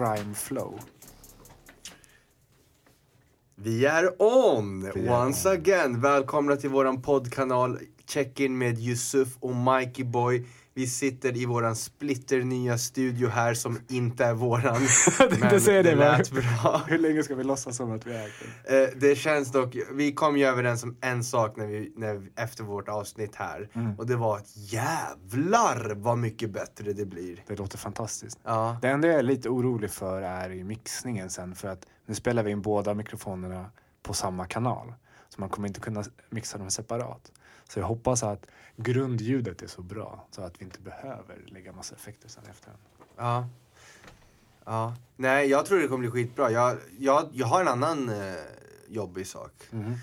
grime flow. Vi är on! Vi är Once again. Välkomna till våran poddkanal Check-in med Yusuf och Mikey Boy. Vi sitter i våran splitter nya studio här som inte är våran. Det säger det, det va? lät bra. Hur länge ska vi låtsas som att vi är det? Eh, det känns dock, vi kom ju överens om en sak när vi, när, vi- efter vårt avsnitt här. Mm. Och det var att jävlar vad mycket bättre det blir. Det låter fantastiskt. Ja. Det enda jag är lite orolig för är i mixningen sen för att nu spelar vi in båda mikrofonerna på samma kanal. Så man kommer inte kunna mixa dem separat. Så jag hoppas att grundljudet är så bra så att vi inte behöver lägga massa effekter sen efter. Ja. Ja. Nej, jag tror det kommer bli skitbra. Jag, jag, jag har en annan eh, jobbig sak. Mm.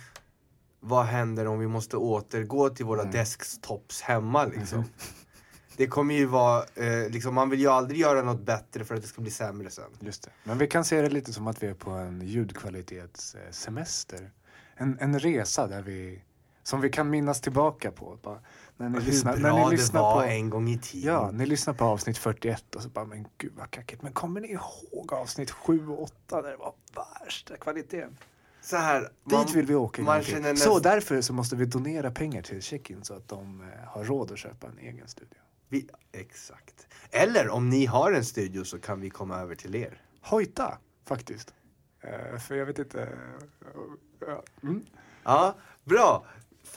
Vad händer om vi måste återgå till våra Mm. desktops hemma liksom? Det kommer ju vara, eh, liksom, man vill ju aldrig göra något bättre för att det ska bli sämre sen. Just det. Men vi kan se det lite som att vi är på en ljudkvalitetssemester. En, en resa där vi, som vi kan minnas tillbaka på. Bara, när ni Hur lyssnar, bra när ni det lyssnar var på, en gång i tiden. Ja, ni lyssnar på avsnitt 41 och så bara, men gud vad kackigt. Men kommer ni ihåg avsnitt 7 och 8 där det var värsta kvaliteten? Så här, Dit vill vi åka man känner Så näst- därför så måste vi donera pengar till Check-In så att de eh, har råd att köpa en egen studio. vi, Exakt. Eller om ni har en studio så kan vi komma över till er. Hojta, faktiskt. Eh, för jag vet inte. eh, ja, mm. Ja, bra.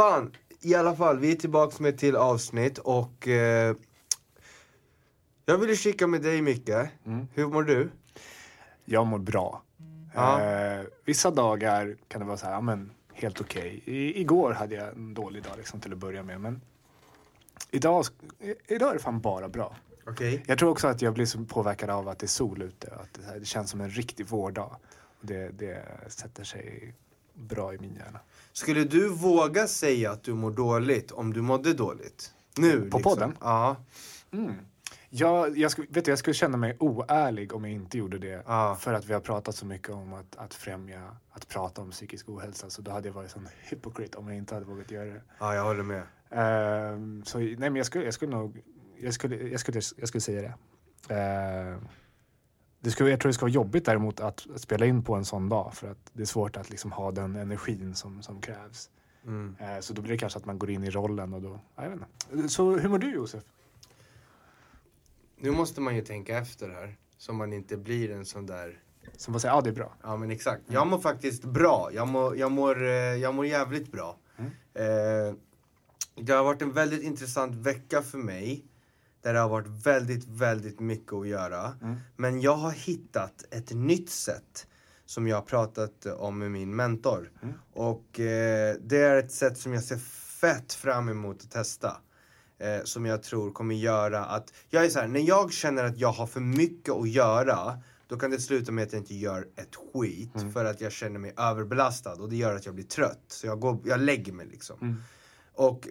Fan, i alla fall, vi är tillbaks med ett till avsnitt och eh, jag ville kika med dig Micke. Mm. Hur mår du? Jag mår bra. Ja. Eh, vissa dagar kan det vara så här, ja, men helt okej. I, igår hade jag en dålig dag liksom, till att börja med. Men idag, idag är det fan bara bra. Okej. Jag tror också att jag blir så påverkad av att det är sol ute. Att det, här, det känns som en riktig vårdag. Och det, det sätter sig bra i min hjärna. Skulle du våga säga att du mår dåligt om du mådde dåligt? Nu På liksom. podden? Ja. Jag, jag, skulle, vet du, jag skulle känna mig oärlig om jag inte gjorde det. Ja. För att vi har pratat så mycket om att, att främja, att prata om psykisk ohälsa. Så då hade jag varit sån hypocrite om jag inte hade vågat göra det. ja, jag håller med. Ehm, så nej, men jag skulle, jag skulle nog, jag skulle, jag skulle, jag skulle säga det. Ehm, det skulle, jag tror det ska vara jobbigt däremot att spela in på en sån dag för att det är svårt att liksom ha den energin som, som krävs. Mm. Ehm, så då blir det kanske att man går in i rollen och då, ja, jag vet inte. Så hur mår du Josef? Nu måste man ju tänka efter här. Så man inte blir en sån där Som bara säger, ja det är bra. Ja men exakt. Jag mår faktiskt bra. Jag mår, jag mår, eh, jag mår jävligt bra. Eh, det har varit en väldigt intressant vecka för mig. Där det har varit väldigt, väldigt mycket att göra. Men jag har hittat ett nytt sätt som jag har pratat om med min mentor. Och eh, det är ett sätt som jag ser fett fram emot att testa. Eh, som jag tror kommer göra att, jag är så här, när jag känner att jag har för mycket att göra då kan det sluta med att jag inte gör ett skit för att jag känner mig överbelastad och det gör att jag blir trött. Så jag, går, jag lägger mig liksom. Och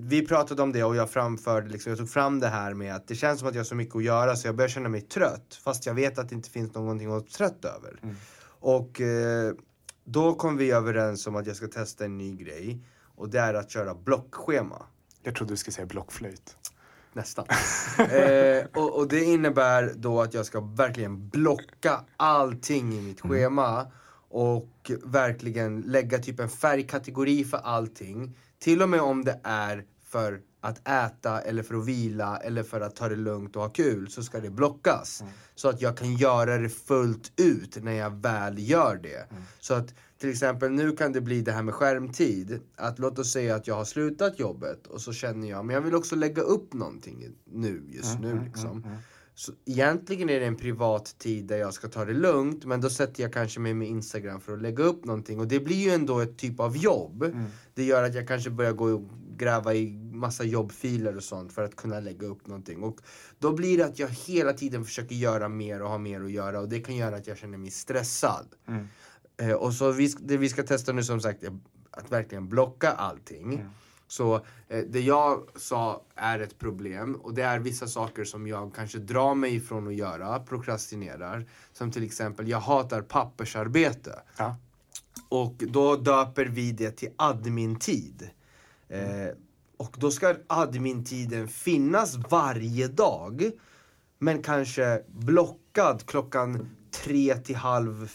vi pratade om det och jag framförde, liksom, jag tog fram det här med att det känns som att jag har så mycket att göra så jag börjar känna mig trött. Fast jag vet att det inte finns någonting att vara trött över. Och eh, då kom vi överens om att jag ska testa en ny grej. Och det är att köra blockschema. Jag trodde du skulle säga blockflöjt. Nästan. eh, och, och det innebär då att jag ska verkligen blocka allting i mitt schema. Och verkligen lägga typ en färgkategori för allting. Till och med om det är för att äta eller för att vila eller för att ta det lugnt och ha kul så ska det blockas. Så att jag kan göra det fullt ut när jag väl gör det. Så att till exempel nu kan det bli det här med skärmtid. Att låt oss säga att jag har slutat jobbet och så känner jag, men jag vill också lägga upp någonting nu, just nu liksom. Så egentligen är det en privat tid där jag ska ta det lugnt men då sätter jag kanske mig med Instagram för att lägga upp någonting och det blir ju ändå ett typ av jobb. Det gör att jag kanske börjar gå och gräva i massa jobbfiler och sånt för att kunna lägga upp någonting. Och då blir det att jag hela tiden försöker göra mer och ha mer att göra och det kan göra att jag känner mig stressad. Eh, och så vi, det vi ska testa nu som sagt är att verkligen blocka allting. Så eh, det jag sa är ett problem och det är vissa saker som jag kanske drar mig ifrån att göra, prokrastinerar. Som till exempel, jag hatar pappersarbete. Ja. Och då döper vi det till admin-tid. Eh, och då ska admin-tiden finnas varje dag. Men kanske blockad klockan tre till halv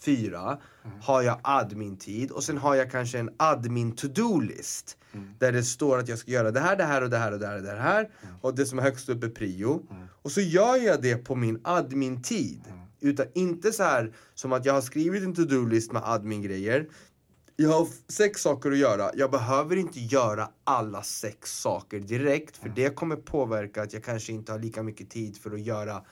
fy, fyra har jag admin-tid och sen har jag kanske en admin to-do-list. Där det står att jag ska göra det här, det här och det här och det här och det här. Och det som är högst upp är prio. Och så gör jag det på min admin-tid. Utan inte så här som att jag har skrivit en to-do-list med admin-grejer. Jag har sex saker att göra. Jag behöver inte göra alla sex saker direkt. För det kommer påverka att jag kanske inte har lika mycket tid för att göra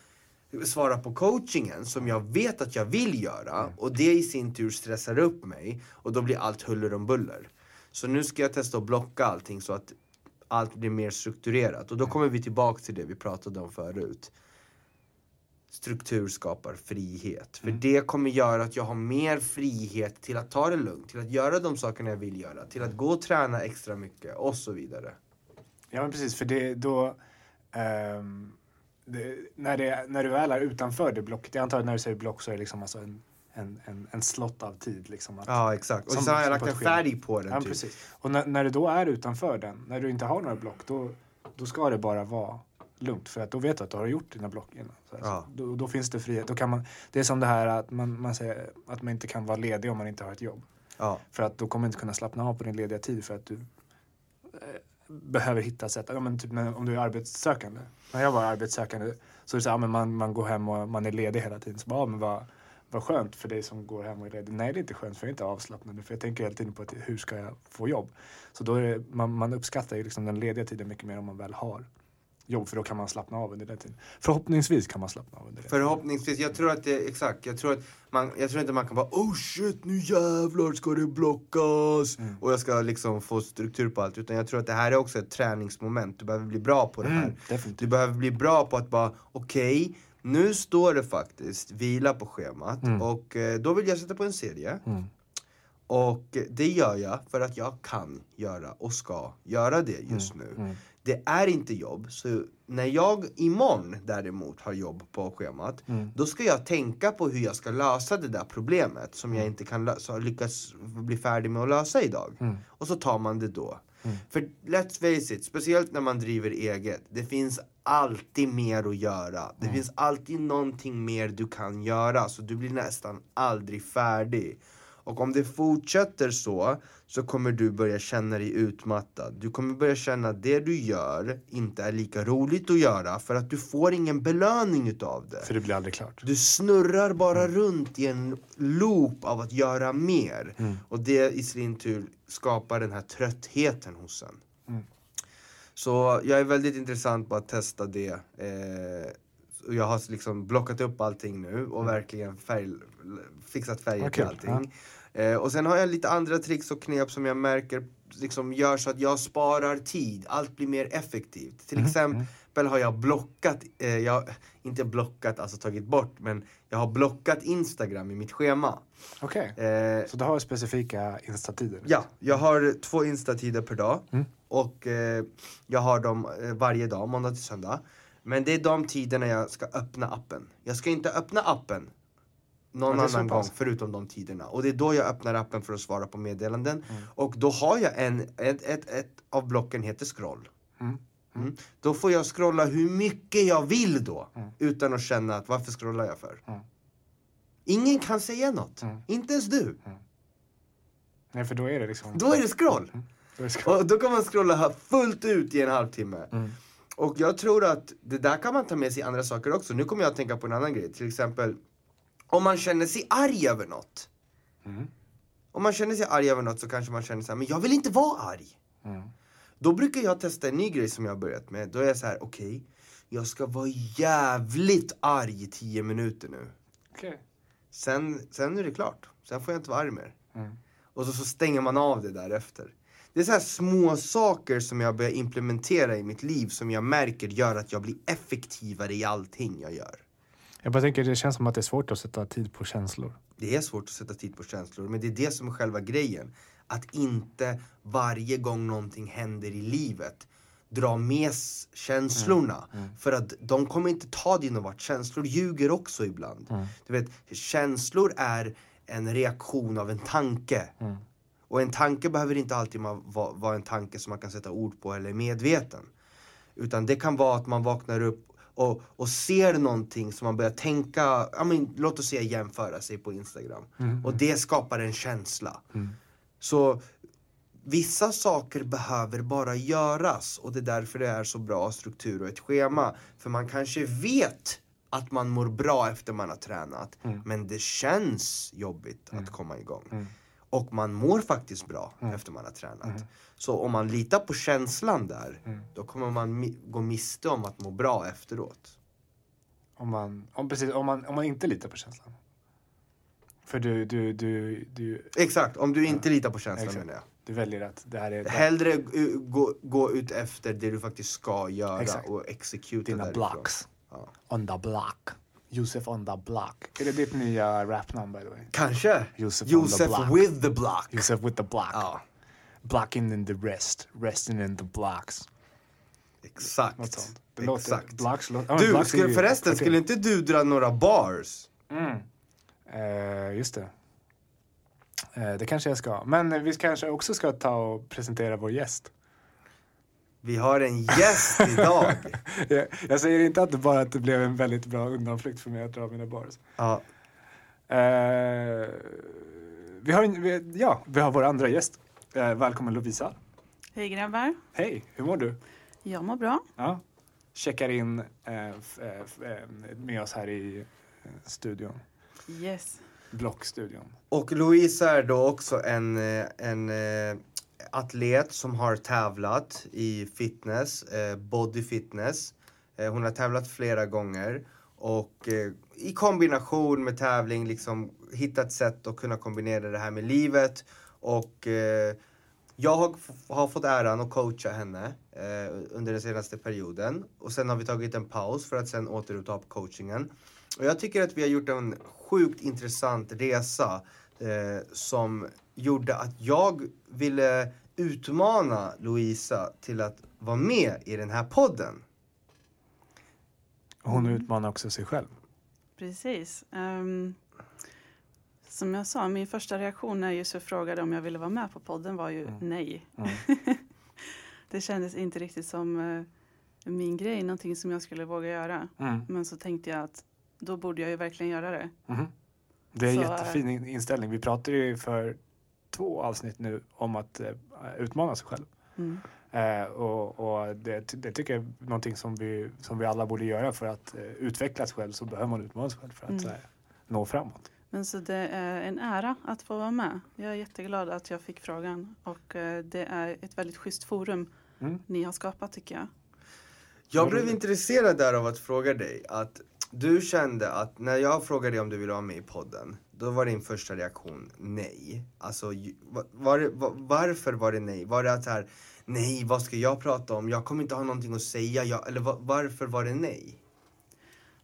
svara på coachingen som jag vet att jag vill göra. Och det i sin tur stressar upp mig. Och då blir allt huller om buller. Så nu ska jag testa att blocka allting så att allt blir mer strukturerat. Och då kommer vi tillbaka till det vi pratade om förut. Struktur skapar frihet. För det kommer göra att jag har mer frihet till att ta det lugnt, till att göra de sakerna jag vill göra, till att gå och träna extra mycket och så vidare. Ja, men precis. För det då... ehm, det, när, det, när du väl är utanför det blocket, jag antar att när du säger block så är det liksom alltså en, en, en, en slott av tid. Liksom, att, Ja, exakt. Och Som- så har jag lagt en färg på den Ja, typ. precis. Och när, när du då är utanför den, när du inte har några block, då, då ska det bara vara lugnt. För att då vet du att du har gjort dina block innan. Så Ja. då, då finns det frihet. Då kan man, det är som det här att man, man säger att man inte kan vara ledig om man inte har ett jobb. Ja. För att då kommer du inte kunna slappna av på din lediga tid för att du behöver hitta sätt. Ja, men typ när, om du är arbetssökande. När jag var arbetssökande så är det så här, ja, men man, man går hem och man är ledig hela tiden. Så bara, ja, men vad, vad skönt för dig som går hem och är ledig. Nej, det är inte skönt för jag är inte avslappnad. För jag tänker hela tiden på att, hur ska jag få jobb? Så då är det, man, man uppskattar ju liksom den lediga tiden mycket mer om man väl har jobb. För då kan man slappna av under den tiden. Förhoppningsvis kan man slappna av under den. Förhoppningsvis. Jag tror att det, exakt. Jag tror, att man, jag tror inte man kan bara oh shit nu jävlar ska det blockas. Mm. Och jag ska liksom få struktur på allt. Utan jag tror att det här är också ett träningsmoment. Du behöver bli bra på det här. Mm, definitivt. Du behöver bli bra på att bara okej. nu står det faktiskt vila på schemat. Och eh, då vill jag sätta på en serie. Mm. Och det gör jag för att jag kan göra och ska göra det just nu. Mm. Det är inte jobb, så när jag imorgon däremot har jobb på schemat, Mm. då ska jag tänka på hur jag ska lösa det där problemet som jag inte kan lösa, lyckas bli färdig med att lösa idag. Mm. Och så tar man det då. För let's face it, speciellt när man driver eget, det finns alltid mer att göra. Det finns alltid någonting mer du kan göra, så du blir nästan aldrig färdig. Och om det fortsätter så, så kommer du börja känna dig utmattad. Du kommer börja känna att det du gör inte är lika roligt att göra för att du får ingen belöning utav det. För det blir aldrig klart. Du snurrar bara runt i en loop av att göra mer. Och det i sin tur skapar den här tröttheten hos en. Mm. Så jag är väldigt intressant på att testa det. Eh, jag har liksom blockat upp allting nu och verkligen färg, fixat färger till kul, allting. Eh, och sen har jag lite andra tricks och knep som jag märker liksom gör så att jag sparar tid. Allt blir mer effektivt. Till exempel har jag blockat, eh, jag, inte blockat, alltså tagit bort, men jag har blockat Instagram i mitt schema. Okej. Eh, Så du har specifika instatider? Ja, jag har två instatider per dag. Och eh, jag har dem eh, varje dag, måndag till söndag. Men det är de tiderna jag ska öppna appen. Jag ska inte öppna appen någon annan gång förutom de tiderna. Och det är då jag öppnar appen för att svara på meddelanden. Mm. Och då har jag en, ett, ett, ett av blocken heter scroll. Mm. Mm. Då får jag scrolla hur mycket jag vill då. Mm. Utan att känna att varför scrollar jag för? Mm. Ingen kan säga något. Mm. Inte ens du. Nej, för då är det liksom... Då är det scroll. Då är det scroll. Och då kan man scrolla fullt ut i en halvtimme. Mm. Och jag tror att det där kan man ta med sig i andra saker också. Nu kommer jag att tänka på en annan grej. Till exempel, om man känner sig arg över något. Mm. Om man känner sig arg över något så kanske man känner så här, men jag vill inte vara arg. Mm. Då brukar jag testa en ny grej som jag har börjat med. Då är jag så här, okej, jag ska vara jävligt arg i tio minuter nu. Okej. Sen, sen är det klart. Sen får jag inte vara arg mer. Mm. Och så, så stänger man av det därefter. Det är så här små saker som jag börjar implementera i mitt liv som jag märker gör att jag blir effektivare i allting jag gör. Jag bara tänker, det känns som att det är svårt att sätta tid på känslor. Det är svårt att sätta tid på känslor, men det är det som är själva grejen. Att inte varje gång någonting händer i livet dra med känslorna. För att de kommer inte ta dig någon vart. Känslor ljuger också ibland. Du vet, känslor är en reaktion av en tanke. Och en tanke behöver inte alltid vara en tanke som man kan sätta ord på eller är medveten. Utan det kan vara att man vaknar upp och, och ser någonting som man börjar tänka, ja, men, låt oss säga jämföra sig på Instagram. Och det skapar en känsla. Så vissa saker behöver bara göras och det är därför det är så bra struktur och ett schema. För man kanske vet att man mår bra efter man har tränat. Men det känns jobbigt att komma igång. Och man mår faktiskt bra efter man har tränat. Så om man litar på känslan där, då kommer man mi- gå miste om att må bra efteråt. Om man, om, precis, om, man, om man inte litar på känslan. För du, du, du, du, Exakt, om du inte litar på känslan Exakt. menar jag. du väljer att det här är Hellre uh, gå, gå ut efter det du faktiskt ska göra Exakt. och executa dina därifrån. blocks. Ja. On the block. Josef on the block. Är det ditt nya rapnamn by the way? Kanske. Josef on the Josef block. with the block. Josef with the block. Ja, Blocking in the rest. Resting in the blocks. exakt. Något sånt. Det Exakt. blocks, låter, ja, men Du, blocks skulle, förresten, kvarter. skulle inte du dra några bars? Mm. Eh, just det. Eh, det kanske jag ska. Men vi kanske också ska ta och presentera vår gäst. Vi har en gäst idag. jag, jag säger inte att det bara att det blev en väldigt bra undanflykt för mig att dra mina bars. Ja, Eh, vi, har en, vi, ja, vi har vår andra gäst. Eh, välkommen Lovisa. Hej grabbar. Hej, hur mår du? Jag mår bra. Ja. Checkar in eh, f, eh, f, eh, med oss här i eh, studion. Yes. Blockstudion. Och Louise är då också en, en atlet som har tävlat i fitness, eh, body fitness. Eh, hon har tävlat flera gånger och eh, i kombination med tävling liksom hittat sätt att kunna kombinera det här med livet. Och eh, jag har, har fått äran att coacha henne eh, under den senaste perioden. Och sen har vi tagit en paus för att sen återuppta coachingen. Och jag tycker att vi har gjort en sjukt intressant resa eh, som gjorde att jag ville utmana Louisa till att vara med i den här podden. Hon utmanar också sig själv. Precis. Ehm, som jag sa, min första reaktion när Yusuf frågade om jag ville vara med på podden var ju nej. Mm. det kändes inte riktigt som eh, min grej, någonting som jag skulle våga göra. Mm. Men så tänkte jag att då borde jag ju verkligen göra det. Mhm. Det är en Så, jättefin in- inställning. Vi pratade ju för två avsnitt nu om att eh, utmana sig själv. Mm. Eh, och och det, det tycker jag är någonting som vi, som vi alla borde göra för att eh, utveckla sig själv så behöver man utmana sig själv för att Mm. här, nå framåt. Men så det är en ära att få vara med. Jag är jätteglad att jag fick frågan och eh, det är ett väldigt schysst forum Mm. ni har skapat tycker jag. Jag blev intresserad där av att fråga dig att du kände att när jag frågade dig om du ville vara med i podden, då var din första reaktion nej. Alltså, var, det- va- varför var det nej? Var det att så här, nej, vad ska jag prata om? Jag kommer inte ha någonting att säga. Jag, eller va- varför var det nej?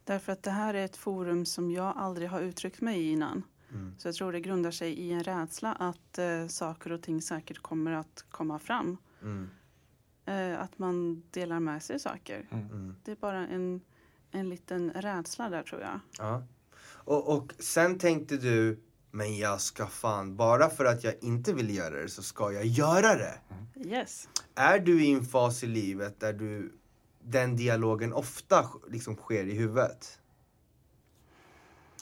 Därför att det här är ett forum som jag aldrig har uttryckt mig i innan. Mm. Så jag tror det grundar sig i en rädsla att eh, saker och ting säkert kommer att komma fram. Mm. Eh, att man delar med sig saker. Mm. Det är bara en, en liten rädsla där tror jag. Ja. Och, och sen tänkte du, men jag ska fan, bara för att jag inte vill göra det så ska jag göra det. Yes. Är du i en fas i livet där du, den dialogen ofta liksom sker i huvudet?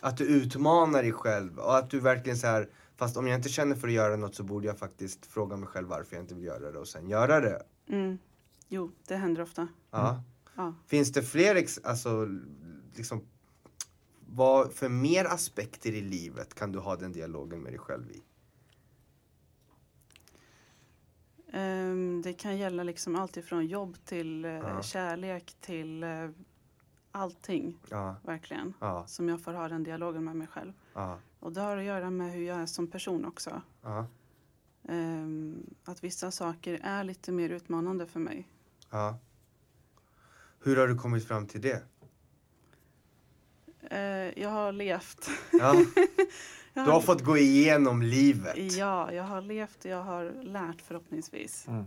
Att du utmanar dig själv och att du verkligen så här, fast om jag inte känner för att göra något så borde jag faktiskt fråga mig själv varför jag inte vill göra det och sen göra det. Mm. Jo, det händer ofta. Ja. Ja. Finns det fler, ex- alltså liksom, vad för mer aspekter i livet kan du ha den dialogen med dig själv i? Ehm, det kan gälla liksom allt ifrån jobb till Ja. kärlek till eh, allting, Ja, verkligen. Som jag får ha den dialogen med mig själv. Och det har att göra med hur jag är som person också. Ehm, att vissa saker är lite mer utmanande för mig. Hur har du kommit fram till det? Eh, jag har levt. Ja, du har fått gå igenom livet. Ja, jag har levt och jag har lärt förhoppningsvis. Mm.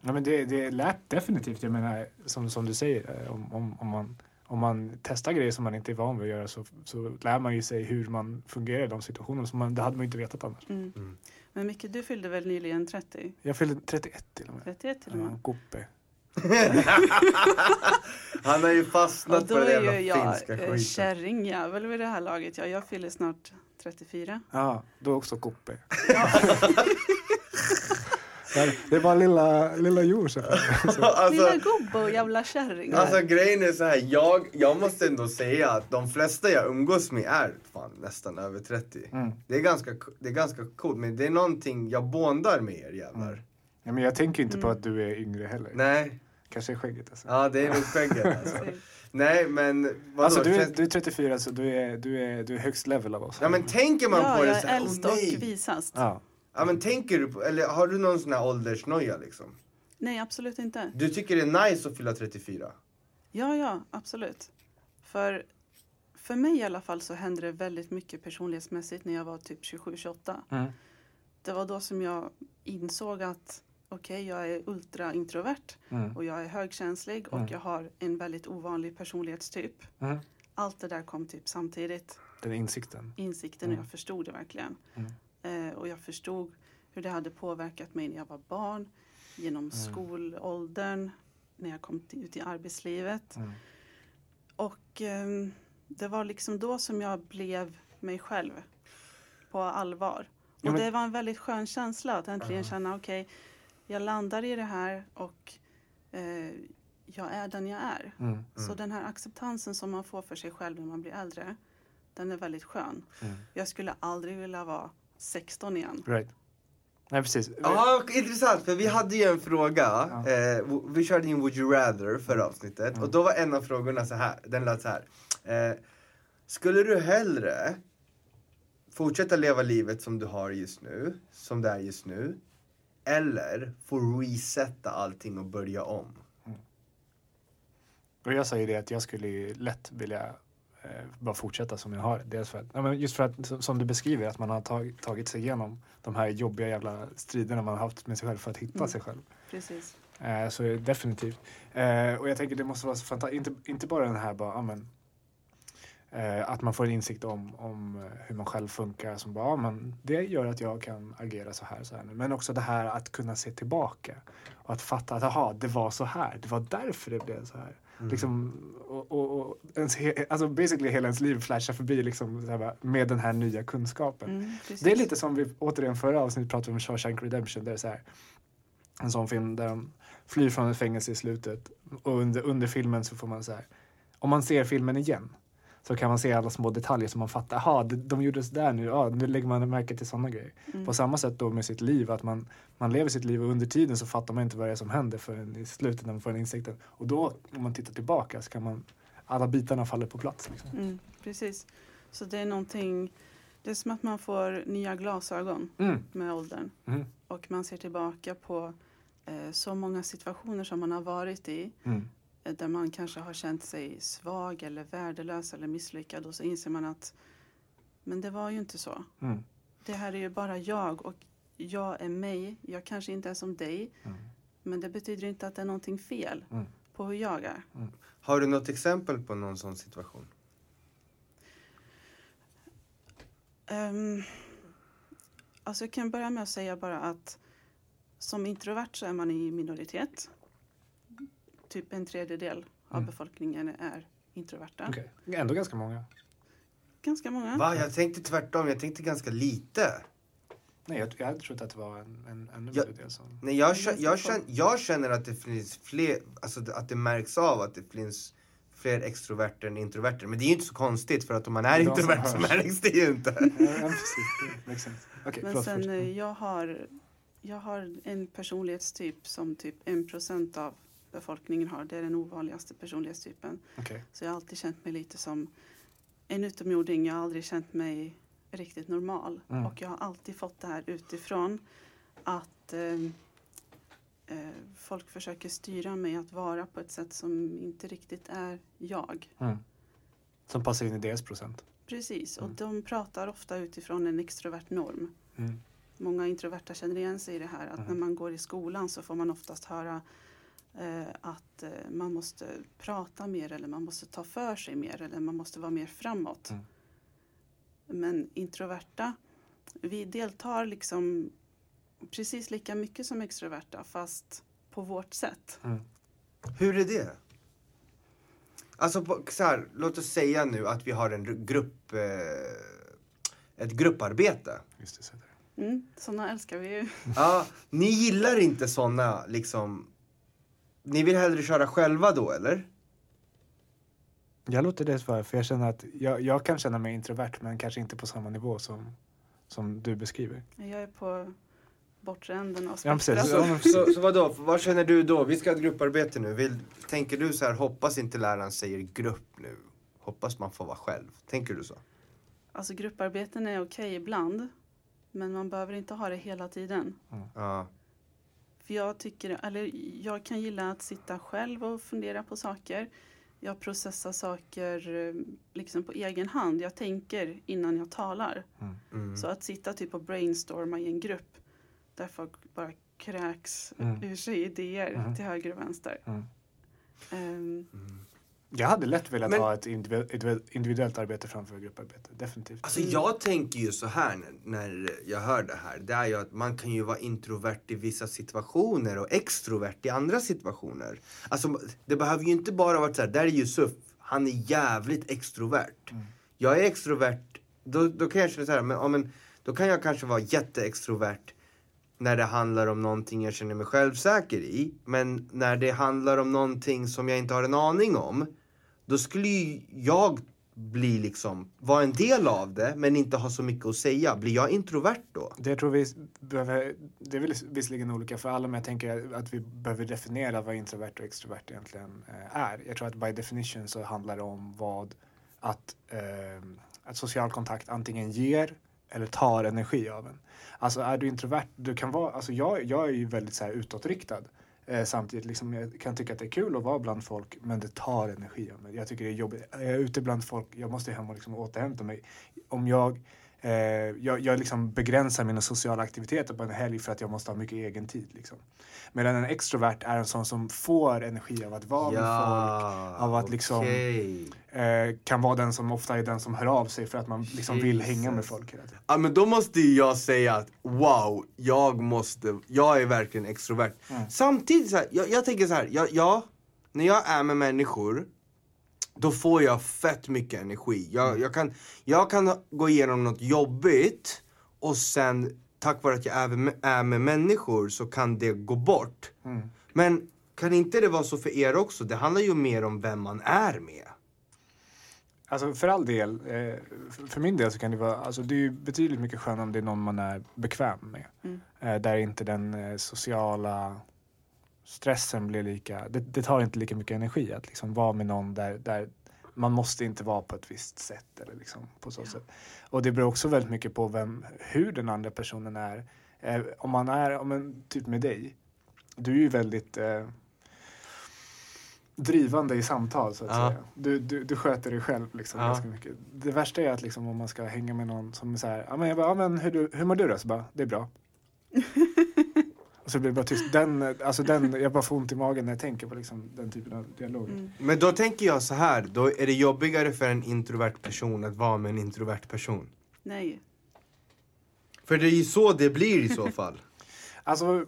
Ja, men det, det lät definitivt. Jag menar, som, som du säger, eh, om, om, om, man, om man testar grejer som man inte är van vid att göra så, så lär man ju sig hur man fungerar i de situationerna. Så man, det hade man inte vetat annars. Mm. Mm. Men Micke, du fyllde väl nyligen 30? Jag fyllde 31 till och med. 31 till och Ja, med. Goppe. Han har ju Och fastnat då på den är jävla ju jag finska eh, skiten. kärringjävel vid det här laget. Ja, jag fyller snart 34. Ja, då är också Koppe. det är bara lilla, lilla Josef. Lilla alltså, gubbe och jävla kärring. alltså grejen är så här, jag, jag måste ändå säga att de flesta jag umgås med är fan nästan över 30. Mm. Det, är ganska, det är ganska coolt, men det är någonting jag bondar med er jävlar. Mm. Ja, men jag tänker inte på att du är yngre heller. Nej, Kanske är skägget alltså. ja det är nog skägget alltså. Nej men vadå? Alltså du är, du är 34 så du är, du är, du är högst level av oss. Ja men tänker man Ja, på det jag så är här, äldst åh, och nej. visast. Ja. Ja men tänker du på, eller har du någon sån här åldersnoja liksom? Nej, absolut inte. Du tycker det är nice att fylla 34? Ja, ja, absolut. För, för mig i alla fall så hände det väldigt mycket personlighetsmässigt när jag var typ 27-28. Mm. Det var då som jag insåg att okej, jag är ultraintrovert Mm. och jag är högkänslig och Mm. jag har en väldigt ovanlig personlighetstyp. Mm. Allt det där kom typ samtidigt. Den insikten. Insikten Mm. och jag förstod det verkligen. Mm. Eh, och jag förstod hur det hade påverkat mig när jag var barn, genom Mm. skolåldern, när jag kom ut i arbetslivet. Mm. Och ehm, det var liksom då som jag blev mig själv på allvar. Ja, Och men- det var en väldigt skön känsla att äntligen Ja. känna okej, jag landar i det här och eh, jag är den jag är. Mm. Så den här acceptansen som man får för sig själv när man blir äldre, den är väldigt skön. Mm. Jag skulle aldrig vilja vara 16 igen. Right. Nej precis. Ja, intressant. För vi hade ju en fråga. Ja. Eh, vi körde in Would You Rather förra avsnittet. Mm. Och då var en av frågorna så här. Den lät så här. Eh, skulle du hellre fortsätta leva livet som du har just nu, som det är just nu, eller få resetta allting och börja om? Och jag sa ju det att jag skulle lätt vilja eh, bara fortsätta som jag har. Dels för att, ja, men just för att som- du beskriver att man har tag, tagit sig igenom de här jobbiga jävla striderna man har haft med sig själv för att hitta Mm. sig själv. Precis. Eh, så definitivt. Eh, och jag tänker det måste vara så fantastiskt, inte, inte bara den här bara, ja, men, eh, att man får en insikt om, om eh, hur man själv funkar som bara, ja, men det gör att jag kan agera så här, så här nu. Men också det här att kunna se tillbaka och att fatta att aha, det var så här, det var därför det blev så här. Liksom, och, och, och ens, he- alltså basically hela ens liv flashar förbi liksom, så här, med den här nya kunskapen. Mm. Det är lite som vi återigen förra avsnittet pratade om Shawshank Redemption. Där det är så här, en sån film där de flyr från ett fängelse i slutet och under, under filmen så får man så här, om man ser filmen igen så kan man se alla små detaljer som man fattar. Jaha, de, de gjorde sådär nu. Ja, nu lägger man märke till sådana grejer. Mm. På samma sätt då med sitt liv, att man, man lever sitt liv och under tiden så fattar man inte vad det är som händer förrän i slutet när man får den insikten. Och då, om man tittar tillbaka så kan man, alla bitarna faller på plats. Liksom. Mm, precis. Så det är någonting, det är som att man får nya glasögon Mm. med åldern. Mm. Och man ser tillbaka på eh, så många situationer som man har varit i. Mm. Där man kanske har känt sig svag eller värdelös eller misslyckad. Och så inser man att men det var ju inte så. Mm. Det här är ju bara jag och jag är mig. Jag kanske inte är som dig. Mm. Men det betyder inte att det är någonting fel Mm. på hur jag är. Har du något exempel på någon sån situation? Um, alltså jag kan börja med att säga bara att som introvert så är man i minoritet. Typ en tredjedel av Mm. befolkningen är introverta. Okej. Ändå ganska många. Ganska många. Va? Jag tänkte tvärtom. Jag tänkte ganska lite. Nej, jag, jag trott att det var en, en ännu mindre del som... Nej, jag, jag, ganska känner, jag känner att det finns fler, alltså att det märks av att det finns fler extroverter än introverter. Men det är ju inte så konstigt för att om man är De introvert så märks det ju inte. Ja, precis. Okej, Men förlåt. sen eh, jag har, jag har en personlighetstyp som typ en procent av befolkningen har. Det är den ovanligaste personlighetstypen. Okej. Så jag har alltid känt mig lite som en utomjording. Jag har aldrig känt mig riktigt normal. Mm. Och jag har alltid fått det här utifrån. Att eh, eh, folk försöker styra mig att vara på ett sätt som inte riktigt är jag. Mm. Som passar in i deras procent. Precis, och Mm. de pratar ofta utifrån en extrovert norm. Mm. Många introverta känner igen sig i det här att när man går i skolan så får man oftast höra att eh, man måste prata mer eller man måste ta för sig mer eller man måste vara mer framåt. Mm. Men introverta, vi deltar liksom precis lika mycket som extroverta fast på vårt sätt. Mm. Hur är det? Alltså, på, så här, låt oss säga nu att vi har en ru- grupp... Eh, ett grupparbete. Just det, så är det. Mm, sådana älskar vi ju. Ja, ni gillar inte såna liksom... Ni vill hellre köra själva då, eller? Jag låter det svara, för jag känner att jag, jag kan känna mig introvert, men kanske inte på samma nivå som, som du beskriver. Jag är på bortre änden av spektrat. Ja, men Så, så vadå, vad känner du då? Vi ska ha ett grupparbete nu. Vill, tänker du så här, hoppas inte läraren säger grupp nu. Hoppas man får vara själv. Tänker du så? Alltså grupparbeten är okej ibland. Men man behöver inte ha det hela tiden. Ja. För jag tycker, eller jag kan gilla att sitta själv och fundera på saker. Jag processar saker eh, liksom på egen hand. Jag tänker innan jag talar. Mm. Så att sitta typ och brainstorma i en grupp där folk bara kräks Mm. ur sig idéer Mhm. till höger och vänster. Mm. Jag hade lätt velat Men- ha ett individu- individuellt arbete framför grupparbete, definitivt. Alltså jag tänker ju så här när, när jag hör det här. Det är ju att man kan ju vara introvert i vissa situationer och extrovert i andra situationer. Alltså det behöver ju inte bara vara så här, där är Yusuf, han är jävligt extrovert. Jag är extrovert, då, då kan jag känna så här, men, ja, men då kan jag kanske vara jätteextrovert när det handlar om någonting jag känner mig självsäker i. Men när det handlar om någonting som jag inte har en aning om, då skulle ju jag bli liksom, vara en del av det men inte ha så mycket att säga. Blir jag introvert då? Det tror vi behöver, det är väl visserligen olika för alla men jag tänker att vi behöver definiera vad introvert och extrovert egentligen eh, är. Jag tror att by definition så handlar det om vad att, eh, att social kontakt antingen ger eller tar energi av en. Alltså är du introvert, du kan vara, alltså jag, jag är ju väldigt så här utåtriktad. Eh, samtidigt liksom, jag kan tycka att det är kul att vara bland folk men det tar energi av mig. Jag tycker det är jobbigt. Är jag ute bland folk, jag måste hem och liksom återhämta mig. Om jag jag jag liksom begränsar mina sociala aktiviteter på en helg för att jag måste ha mycket egen tid. Liksom. Medan en extrovert är en sån som får energi av att vara med folk. Av att liksom, okej. eh, kan vara den som ofta är den som hör av sig för att man liksom vill hänga med folk hela tiden. Ja men då måste jag säga att wow, jag måste, jag är verkligen extrovert. Mm. Samtidigt så här, jag, jag tänker så här, ja, ja, när jag är med människor då får jag fett mycket energi. Jag, jag, kan, jag kan gå igenom något jobbigt och sen tack vare att jag är med, är med människor så kan det gå bort. Mm. Men kan inte det vara så för er också? Det handlar ju mer om vem man är med. Alltså för all del, eh, för- för min del så kan det vara, alltså det är ju betydligt mycket skönare om det är någon man är bekväm med. Mm. Eh, där inte den eh, sociala stressen blir lika, det, det tar inte lika mycket energi att liksom vara med någon där, där man måste inte vara på ett visst sätt eller liksom på så sätt. Och det beror också väldigt mycket på vem, hur den andra personen är. Eh, om man är, om en, typ med dig, du är ju väldigt eh, drivande i samtal så att Ja. säga. Du, du, du sköter dig själv liksom Ja. ganska mycket. Det värsta är att liksom om man ska hänga med någon som är så här, ja men jag bara, ja men hur, du, hur mår du då? Så bara, det är bra. Och så blir det bara tyst. Den, alltså den, jag bara får ont i magen när jag tänker på liksom den typen av dialog. mm. Men då tänker jag så här, då är det jobbigare för en introvert person att vara med en introvert person. Nej. För det är ju så det blir i så fall. Alltså,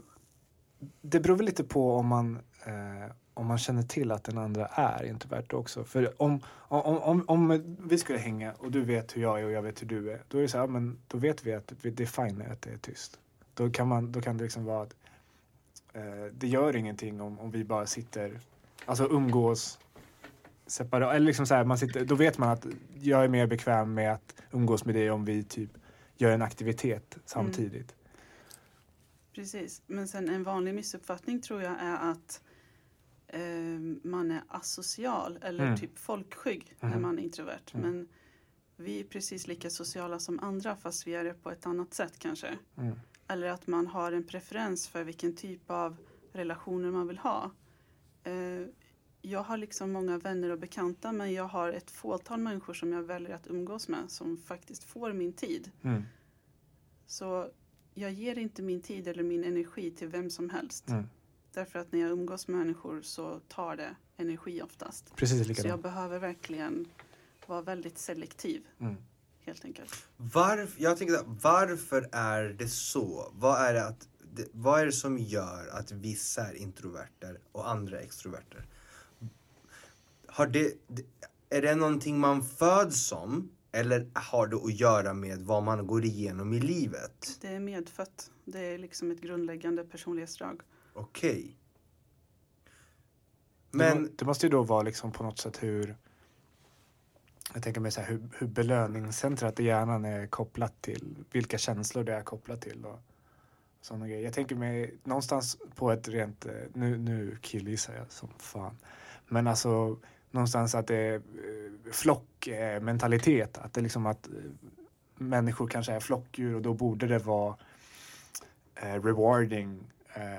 det beror väl lite på om man, eh, om man känner till att den andra är introvert också. För om, om, om, om vi skulle hänga och du vet hur jag är och jag vet hur du är. Då är det så här, men då vet vi att vi- det är fine att det är tyst. Då kan, man, då kan det liksom vara att det gör ingenting om, om vi bara sitter, alltså umgås separat. Eller liksom så här, man sitter, då vet man att jag är mer bekväm med att umgås med dig om vi typ gör en aktivitet samtidigt. Precis. Men sen en vanlig missuppfattning tror jag är att eh, man är asocial eller Mm. typ folkskygg när Mhm. man är introvert. Mm. Men vi är precis lika sociala som andra fast vi är det på ett annat sätt kanske. Eller att man har en preferens för vilken typ av relationer man vill ha. Eh, jag har liksom många vänner och bekanta men jag har ett fåtal människor som jag väljer att umgås med som faktiskt får min tid. Mm. Så jag ger inte min tid eller min energi till vem som helst. Mm. Därför att när jag umgås med människor så tar det energi oftast. Precis Så jag likadant. behöver verkligen vara väldigt selektiv Mm. Helt enkelt. Varf, jag tänker varför är det så? Vad är det att det, vad är det som gör att vissa är introverter och andra är extroverter? Har det, är det någonting man föds som? Eller har det att göra med vad man går igenom i livet? Det är medfött. Det är liksom ett grundläggande personlighetsdrag. Okej. Men Men, det måste ju då vara liksom på något sätt hur jag tänker mig så här, hur, hur belöningscentrat i hjärnan är kopplat till vilka känslor det är kopplat till och sådana grejer. Jag tänker mig någonstans på ett rent, eh, nu, nu killgissar jag som fan, men alltså någonstans att det eh, är flockmentalitet, att det liksom att eh, människor kanske är flockdjur och då borde det vara rewarding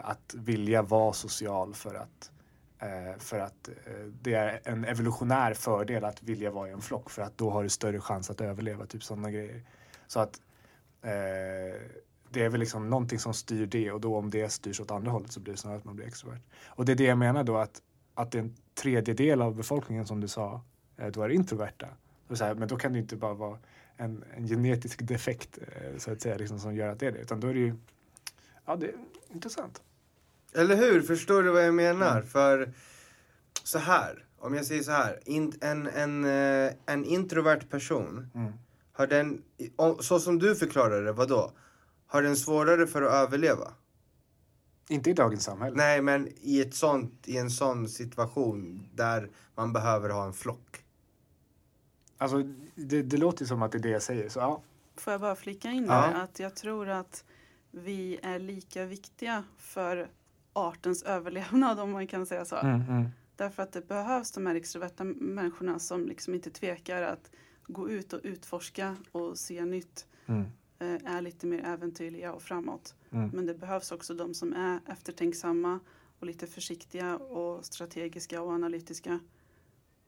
att vilja vara social för att Eh, Eh, för att eh, det är en evolutionär fördel att vilja vara i en flock för att då har du större chans att överleva, typ sådana grejer. Så att eh, det är väl liksom någonting som styr det och då om det styrs åt andra hållet så blir det snarare att man blir extrovert. Och det är det jag menar då att, att en tredjedel av befolkningen som du sa eh, då är introverta. Så här, men då kan det inte bara vara en, en genetisk defekt eh, så att säga liksom, som gör att det är det utan då är det ju ja det är intressant eller hur? Förstår du vad jag menar? För så här, om jag säger så här. In, en, en, eh, en introvert person Mm. Har den, så som du förklarar det, vadå? Har den svårare för att överleva? Inte i dagens samhälle. Nej, men i, ett sånt, i en sån situation där man behöver ha en flock. Alltså, det, det låter som att det är det jag säger. Så ja, Får jag bara flika in Ja. där att jag tror att vi är lika viktiga för artens överlevnad om man kan säga så. mm, mm. Därför att det behövs de här extroverta människorna som liksom inte tvekar att gå ut och utforska och se nytt. Mm. eh, Är lite mer äventyrliga och framåt. Mm. Men det behövs också de som är eftertänksamma och lite försiktiga och strategiska och analytiska.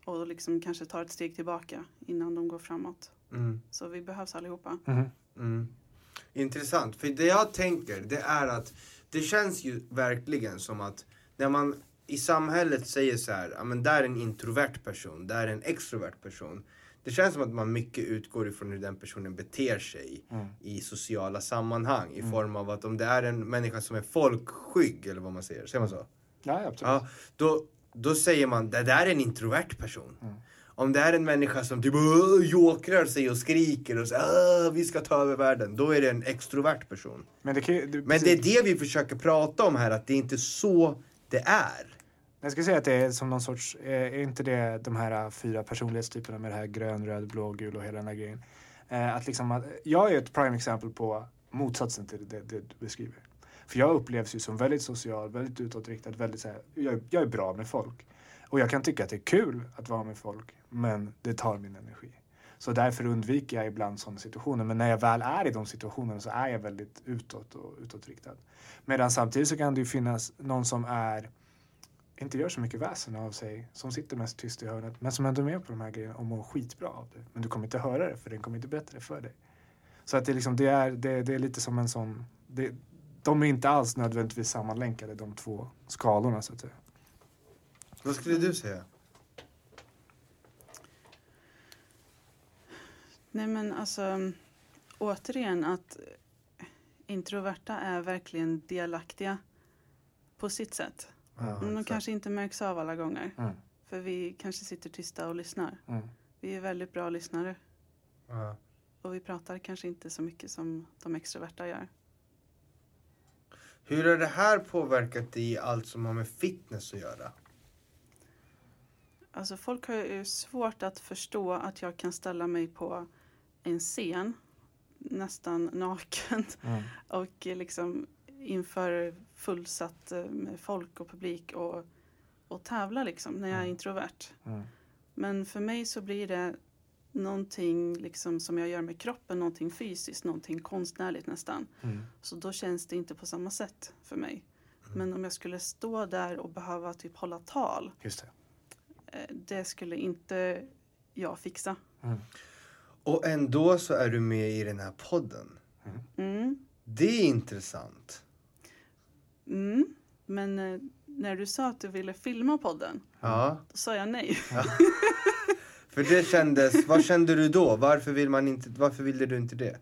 Och liksom kanske tar ett steg tillbaka innan de går framåt. Mm. Så vi behövs allihopa. Mm. Mm. Intressant, för det jag tänker det är att det känns ju verkligen som att när man i samhället säger så här, ja men där är en introvert person, där är en extrovert person. Det känns som att man mycket utgår ifrån hur den personen beter sig Mm. i sociala sammanhang i form av att om det är en människa som är folkskygg eller vad man säger, säger man så? Ja, absolut. Ja, då, då säger man det där är en introvert person. Mm. Om det är en människa som typ "Åh", jåkrar sig och skriker och säger "Åh, vi ska ta över världen. Då är det en extrovert person. Men, det ju- det, Men det är det vi försöker prata om här, att det är inte så det är. Jag skulle säga att det är som någon sorts, eh, är inte det de här eh, fyra personlighetstyperna med det här grön, röd, blå, gul och hela den här grejen. Eh, att liksom att, jag är ett prime exempel på motsatsen till det, det du beskriver. För jag upplevs ju som väldigt social, väldigt utåtriktad, väldigt så här, jag, jag är bra med folk. Och jag kan tycka att det är kul att vara med folk, men det tar min energi. Så därför undviker jag ibland sådana situationer. Men när jag väl är i de situationerna så är jag väldigt utåt och utåtriktad. Medan samtidigt så kan det ju finnas någon som är inte gör så mycket väsen av sig, som sitter mest tyst i hörnet, men som ändå är med på de här grejerna och mår skitbra av det. Men du kommer inte höra det, för den kommer inte berätta det för dig. Så att det, är liksom, det, är, det, det är lite som en sån... Det, de är inte alls nödvändigtvis sammanlänkade, de två skalorna, så att säga. Vad skulle du säga? Nej men alltså återigen att introverta är verkligen delaktiga på sitt sätt. Ja, Men de kanske inte märks av alla gånger. Mm. För vi kanske sitter tysta och lyssnar. Mm. Vi är väldigt bra lyssnare. ja. Och vi pratar kanske inte så mycket som de extroverta gör. Hur har det här påverkat dig i allt som har med fitness att göra? Alltså folk har ju svårt att förstå att jag kan ställa mig på en scen nästan naken Mm. och liksom inför fullsatt eh, med folk och publik och, och tävla liksom när jag är Mm. introvert. Mm. Men för mig så blir det någonting liksom som jag gör med kroppen, någonting fysiskt, någonting konstnärligt nästan. Mm. Så då känns det inte på samma sätt för mig. Men om jag skulle stå där och behöva typ hålla tal, Just det. Eh, det skulle inte jag fixa. Mm. Och ändå så är du med i den här podden. Mm. Det är intressant. Mm. Men eh, när du sa att du ville filma podden, Ja. då sa jag nej. För det kändes, vad kände du då? Varför, vill man inte, varför ville du inte det?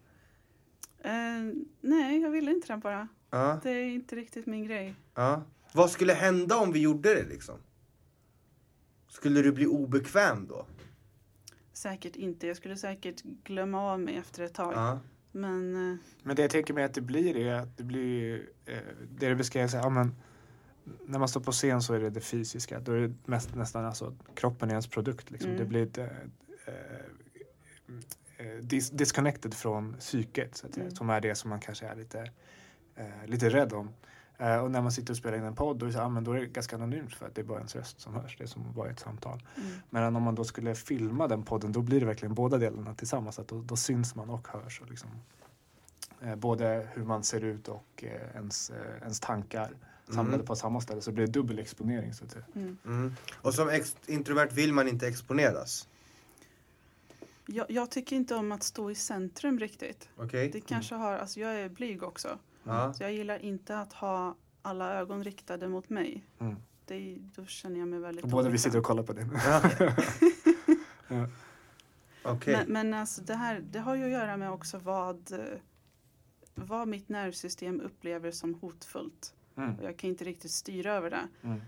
Eh, nej, jag ville inte det bara. Ja, Det är inte riktigt min grej. ja. Vad skulle hända om vi gjorde det liksom? Skulle du bli obekväm då? Säkert inte. Jag skulle säkert glömma av mig efter ett tag. Ja. Men eh, Men det jag tänker mig att det blir är att det blir eh, det du beskrev, så här, ja, men när man står på scen så är det det fysiska. Då är det mest, nästan alltså kroppen är ens produkt. Liksom. Mm. Det blir ett, eh, eh, dis disconnected från psyket så att Mm. som är det som man kanske är lite, eh, lite rädd om. Eh, och när man sitter och spelar in en podd då är, det, så, ja, men då är det ganska anonymt för att det är bara ens röst som hörs. Det är som i ett samtal. mm, Men om man då skulle filma den podden då blir det verkligen båda delarna tillsammans. Att då, då syns man och hörs. Och liksom, eh, både hur man ser ut och eh, ens, eh, ens tankar samlade Mm. på samma ställe. Så det blir dubbel exponering. Så att säga. mm. Mm. Och som ex- introvert vill man inte exponeras. jag, jag tycker inte om att stå i centrum riktigt. Okej? Det kanske har, alltså jag är blyg också. Ja. Så jag gillar inte att ha alla ögon riktade mot mig. Mm. Det, då känner jag mig väldigt Och båda vi obekväm. sitter och kollar på din. Ja. Okej. Men, men alltså det här det har ju att göra med också vad, vad mitt nervsystem upplever som hotfullt. Mm. Jag kan inte riktigt styra över det. Mm.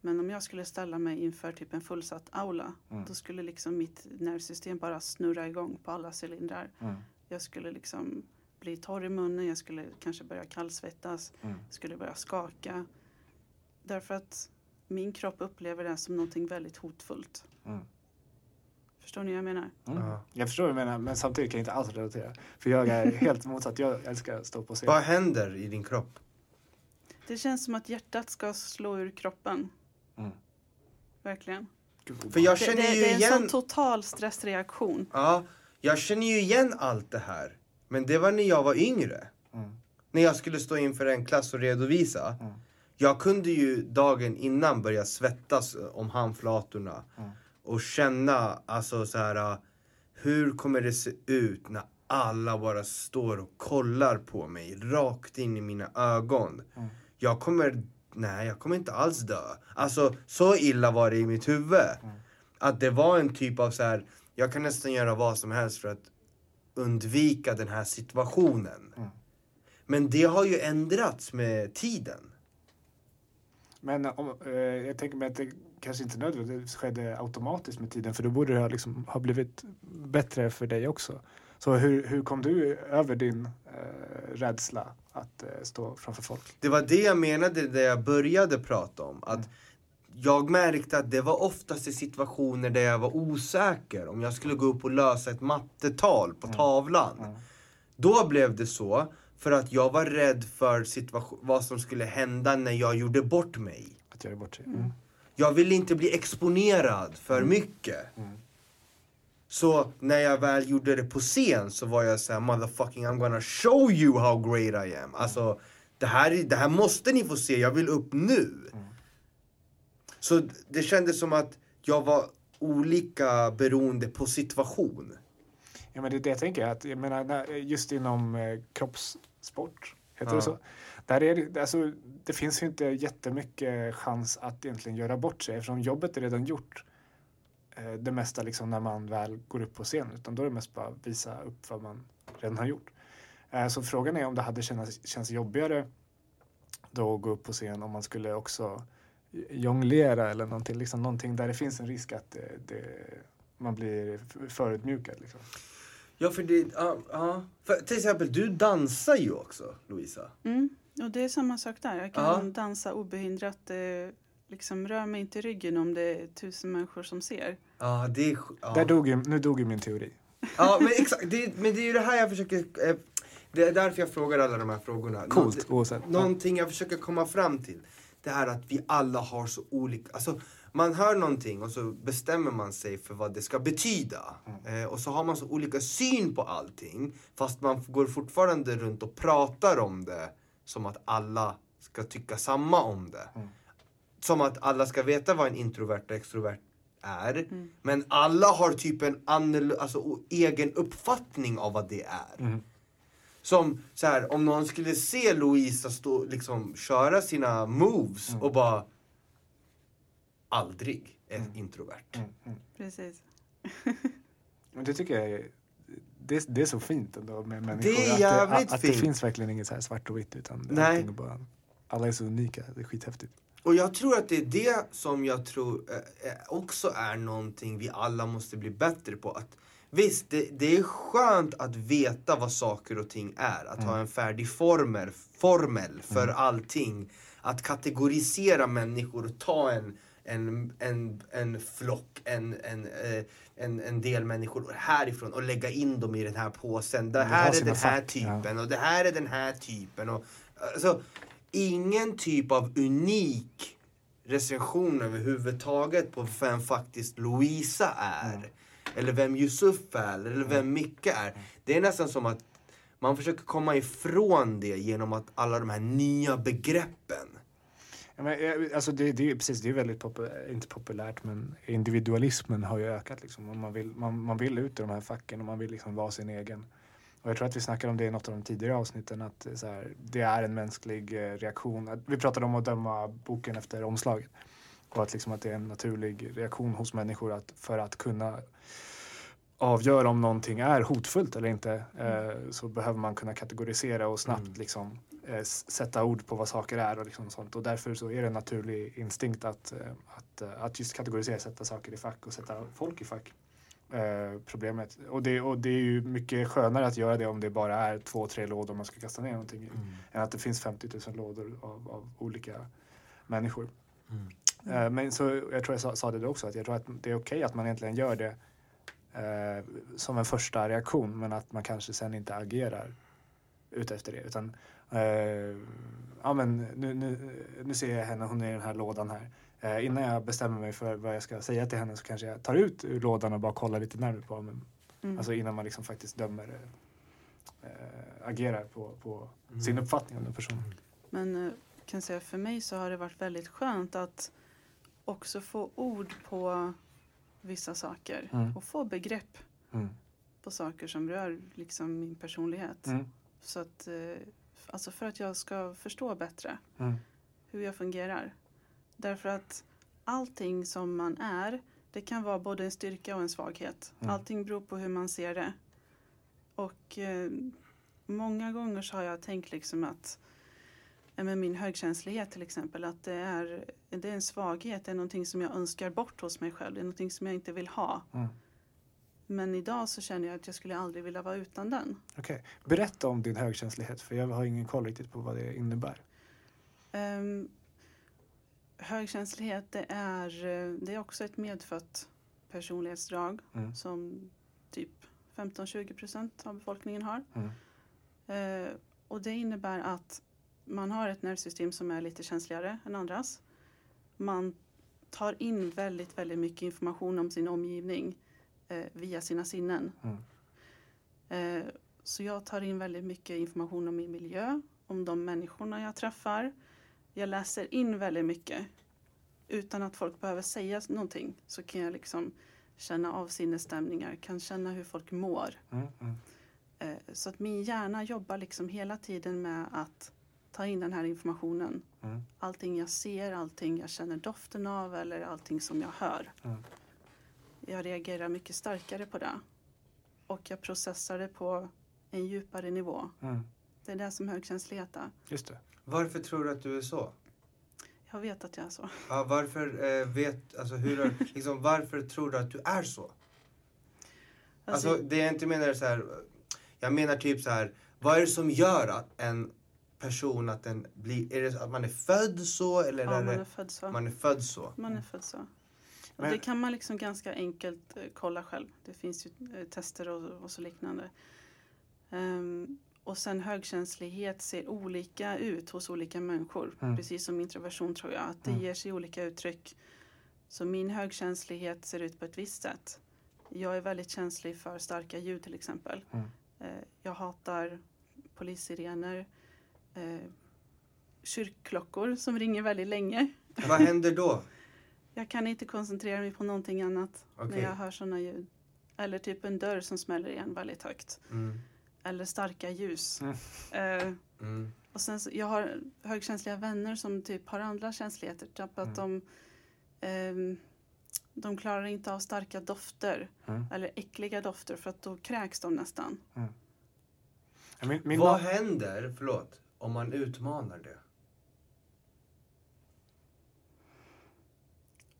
Men om jag skulle ställa mig inför typ en fullsatt aula Mm. då skulle liksom mitt nervsystem bara snurra igång på alla cylindrar. Mm. Jag skulle liksom bli torr i munnen, jag skulle kanske börja kallsvettas, Mm. skulle börja skaka. Därför att min kropp upplever det som någonting väldigt hotfullt. Mm. Förstår ni vad jag menar? Mm. Ja. Jag förstår vad du menar men samtidigt kan jag inte alls relatera. För jag är helt motsatt. Jag älskar att stå på scen. Vad händer i din kropp? Det känns som att hjärtat ska slå ur kroppen. Mm. Verkligen. Gud, För jag Det, det, känner ju det är en igen... sån total stressreaktion. Ja, jag känner ju igen allt det här. Men det var när jag var yngre. Mm. När jag skulle stå inför en klass och redovisa. Mm. Jag kunde ju dagen innan börja svettas om handflatorna. Mm. Och känna, alltså så här. Hur kommer det se ut när alla bara står och kollar på mig rakt in i mina ögon? Mm. Jag kommer, nej jag kommer inte alls dö. Alltså så illa var det i mitt huvud. Mm. Att det var en typ av så här. jag kan nästan göra vad som helst för att undvika den här situationen. Mm. Men det har ju ändrats med tiden. Men om, eh, jag tänker mig att det kanske inte nödvändigtvis skedde automatiskt med tiden för då borde det ha, liksom, ha blivit bättre för dig också. Så hur, hur kom du över din eh, rädsla att eh, stå framför folk? Det var det jag menade när jag började prata om. Att jag märkte att det var oftast i situationer där jag var osäker. Om jag skulle gå upp och lösa ett mattetal på tavlan. Mm. Då blev det så. För att jag var rädd för situation, vad som skulle hända när jag gjorde bort mig. Att göra bort sig? Mm. Jag ville inte bli exponerad för mycket. Mm. Så när jag väl gjorde det på scen så var jag såhär motherfucking I'm gonna show you how great I am. Alltså det här, är- det här måste ni få se, jag vill upp nu. Så det kändes som att jag var olika beroende på situation. Ja, men det är det jag tänker. Att, jag menar, just inom eh, kroppssport, heter Ja. det så? Där är det, alltså, det finns ju inte jättemycket chans att egentligen göra bort sig eftersom jobbet är redan gjort. Eh, det mesta liksom när man väl går upp på scen. Utan då är det mest bara att visa upp vad man redan har gjort. Eh, så frågan är om det hade känts, känts jobbigare då att gå upp på scen om man skulle också jonglera eller någonting, liksom någonting där det finns en risk att det, det, man blir förödmjukad. Liksom. Ja för det, ja, ja. För till exempel du dansar ju också Louisa. Mm. Och det är samma sak där. Jag kan Ja. dansa obehindrat. Eh, liksom rör mig inte i ryggen om det är tusen människor som ser. Ja det är ja. Där dog ju, nu dog ju min teori. Ja men exakt, det, men det är ju det här jag försöker, eh, det är därför jag frågar alla de här frågorna. Coolt Något- oavsett. Någonting jag försöker komma fram till. Det här att vi alla har så olika, alltså man hör någonting och så bestämmer man sig för vad det ska betyda. Eh, och så har man så olika syn på allting. Fast man går fortfarande runt och pratar om det som att alla ska tycka samma om det. Mm. Som att alla ska veta vad en introvert och extrovert är. Men alla har typ en alltså, egen uppfattning av vad det är. Mm. Som så här, om någon skulle se Louisa stå, liksom, köra sina moves och bara aldrig är introvert. Mm, mm. Precis. Men det tycker jag är det, det är så fint ändå med människor. Det är att jävligt att, att fint. det finns verkligen inget så här svart och vitt utan Nej. bara, alla är så unika. Det är skithäftigt. Och jag tror att det är det som jag tror eh, eh, också är någonting vi alla måste bli bättre på. Att, visst, det, det är skönt att veta vad saker och ting är. Att ha en färdig formel, formel för allting. Att kategorisera människor och ta en, en, en, en flock, en, en, eh, en, en del människor härifrån och lägga in dem i den här påsen. Det ha här är den här typen och det här är den här typen. Och, alltså, ingen typ av unik recension överhuvudtaget på vem faktiskt Louisa är. Eller vem Yusuf är, eller vem Micke är. Det är nästan som att man försöker komma ifrån det genom att alla de här nya begreppen. Ja, men, eh, alltså det, det, är, precis, det är väldigt popul- inte populärt men individualismen har ju ökat. Liksom. Och man, vill, man, man vill ut ur de här facken och man vill liksom vara sin egen. Och jag tror att vi snackade om det i något av de tidigare avsnitten att eh, här, det är en mänsklig eh, reaktion. Vi pratade om att döma boken efter omslaget. Och att, liksom, att det är en naturlig reaktion hos människor att, för att kunna avgöra om någonting är hotfullt eller inte eh, så behöver man kunna kategorisera och snabbt Mm. liksom, eh, sätta ord på vad saker är och liksom sånt. Och därför så är det en naturlig instinkt att, eh, att, att just kategorisera, sätta saker i fack och sätta folk i fack. Eh, problemet. Och det, och det är ju mycket skönare att göra det om det bara är två, tre lådor man ska kasta ner någonting i. Än att det finns 50 000 lådor av, av olika människor. Eh, men så, jag tror jag sa, sa det då också, att jag tror att det är okej att man egentligen gör det eh, som en första reaktion men att man kanske sen inte agerar utefter det. Utan, eh, ja men nu, nu, nu ser jag henne, hon är i den här lådan här. Eh, innan jag bestämmer mig för vad jag ska säga till henne så kanske jag tar ut ur lådan och bara kollar lite närmare på men, Mm. Alltså innan man liksom faktiskt dömer, eh, agerar på, på sin uppfattning om den personen. Men eh, kan säga för mig så har det varit väldigt skönt att också få ord på vissa saker Mm. och få begrepp Mm. på saker som rör liksom min personlighet. Mm. Så att, eh, alltså för att jag ska förstå bättre Mm. hur jag fungerar. Därför att allting som man är, det kan vara både en styrka och en svaghet. Mm. Allting beror på hur man ser det. Och eh, många gånger så har jag tänkt liksom att ja, med min högkänslighet till exempel, att det är, det är en svaghet, det är någonting som jag önskar bort hos mig själv, det är någonting som jag inte vill ha. Mm. Men idag så känner jag att jag skulle aldrig vilja vara utan den. Okej. Berätta om din högkänslighet för jag har ingen koll riktigt på vad det innebär. Ehm, högkänslighet det är, eh, det är också ett medfött personlighetsdrag Mm. som typ 15-20 procent av befolkningen har. Mm. Eh, och det innebär att man har ett nervsystem som är lite känsligare än andras. Man tar in väldigt, väldigt mycket information om sin omgivning eh, via sina sinnen. Mm. Eh, så jag tar in väldigt mycket information om min miljö, om de människorna jag träffar. Jag läser in väldigt mycket. Utan att folk behöver säga någonting så kan jag liksom känna av sinnesstämningar, kan känna hur folk mår. Mm. Mm. Eh, Så att min hjärna jobbar liksom hela tiden med att ta in den här informationen. Mm. Allting jag ser, allting jag känner doften av eller allting som jag hör. Mm. Jag reagerar mycket starkare på det. Och jag processar det på en djupare nivå. Mm. Det är det som högkänslighet är. Just det. Varför tror du att du är så? Jag vet att jag är så. Ja, varför eh, vet, alltså hur, liksom, varför tror du att du är så? Alltså, Alltså det jag inte menar är så här. Jag menar typ så här. Vad är det som gör att en person att den blir, är det att man är född så eller ja, är man är född så. man är född så? Man är född så. Och Men- det kan man liksom ganska enkelt eh, kolla själv. Det finns ju eh, tester och, och så liknande. Ehm, och sen högkänslighet ser olika ut hos olika människor. Mm. Precis som introversion tror jag. Att det Mm. ger sig olika uttryck. Så min högkänslighet ser ut på ett visst sätt. Jag är väldigt känslig för starka ljud till exempel. Mm. Eh, jag hatar polissirener. Eh, kyrkklockor som ringer väldigt länge. Vad händer då? Jag kan inte koncentrera mig på någonting annat när Okej. jag hör sådana ljud. Eller typ en dörr som smäller igen väldigt högt. Mm. Eller starka ljus. Mm. Eh, Mm. och sen så, jag har högkänsliga vänner som typ har andra känsligheter. Typ att Mm. de, ehm, de klarar inte av starka dofter Mm. eller äckliga dofter för att då kräks de nästan. Ja, Min, min Vad händer, förlåt, om man utmanar det?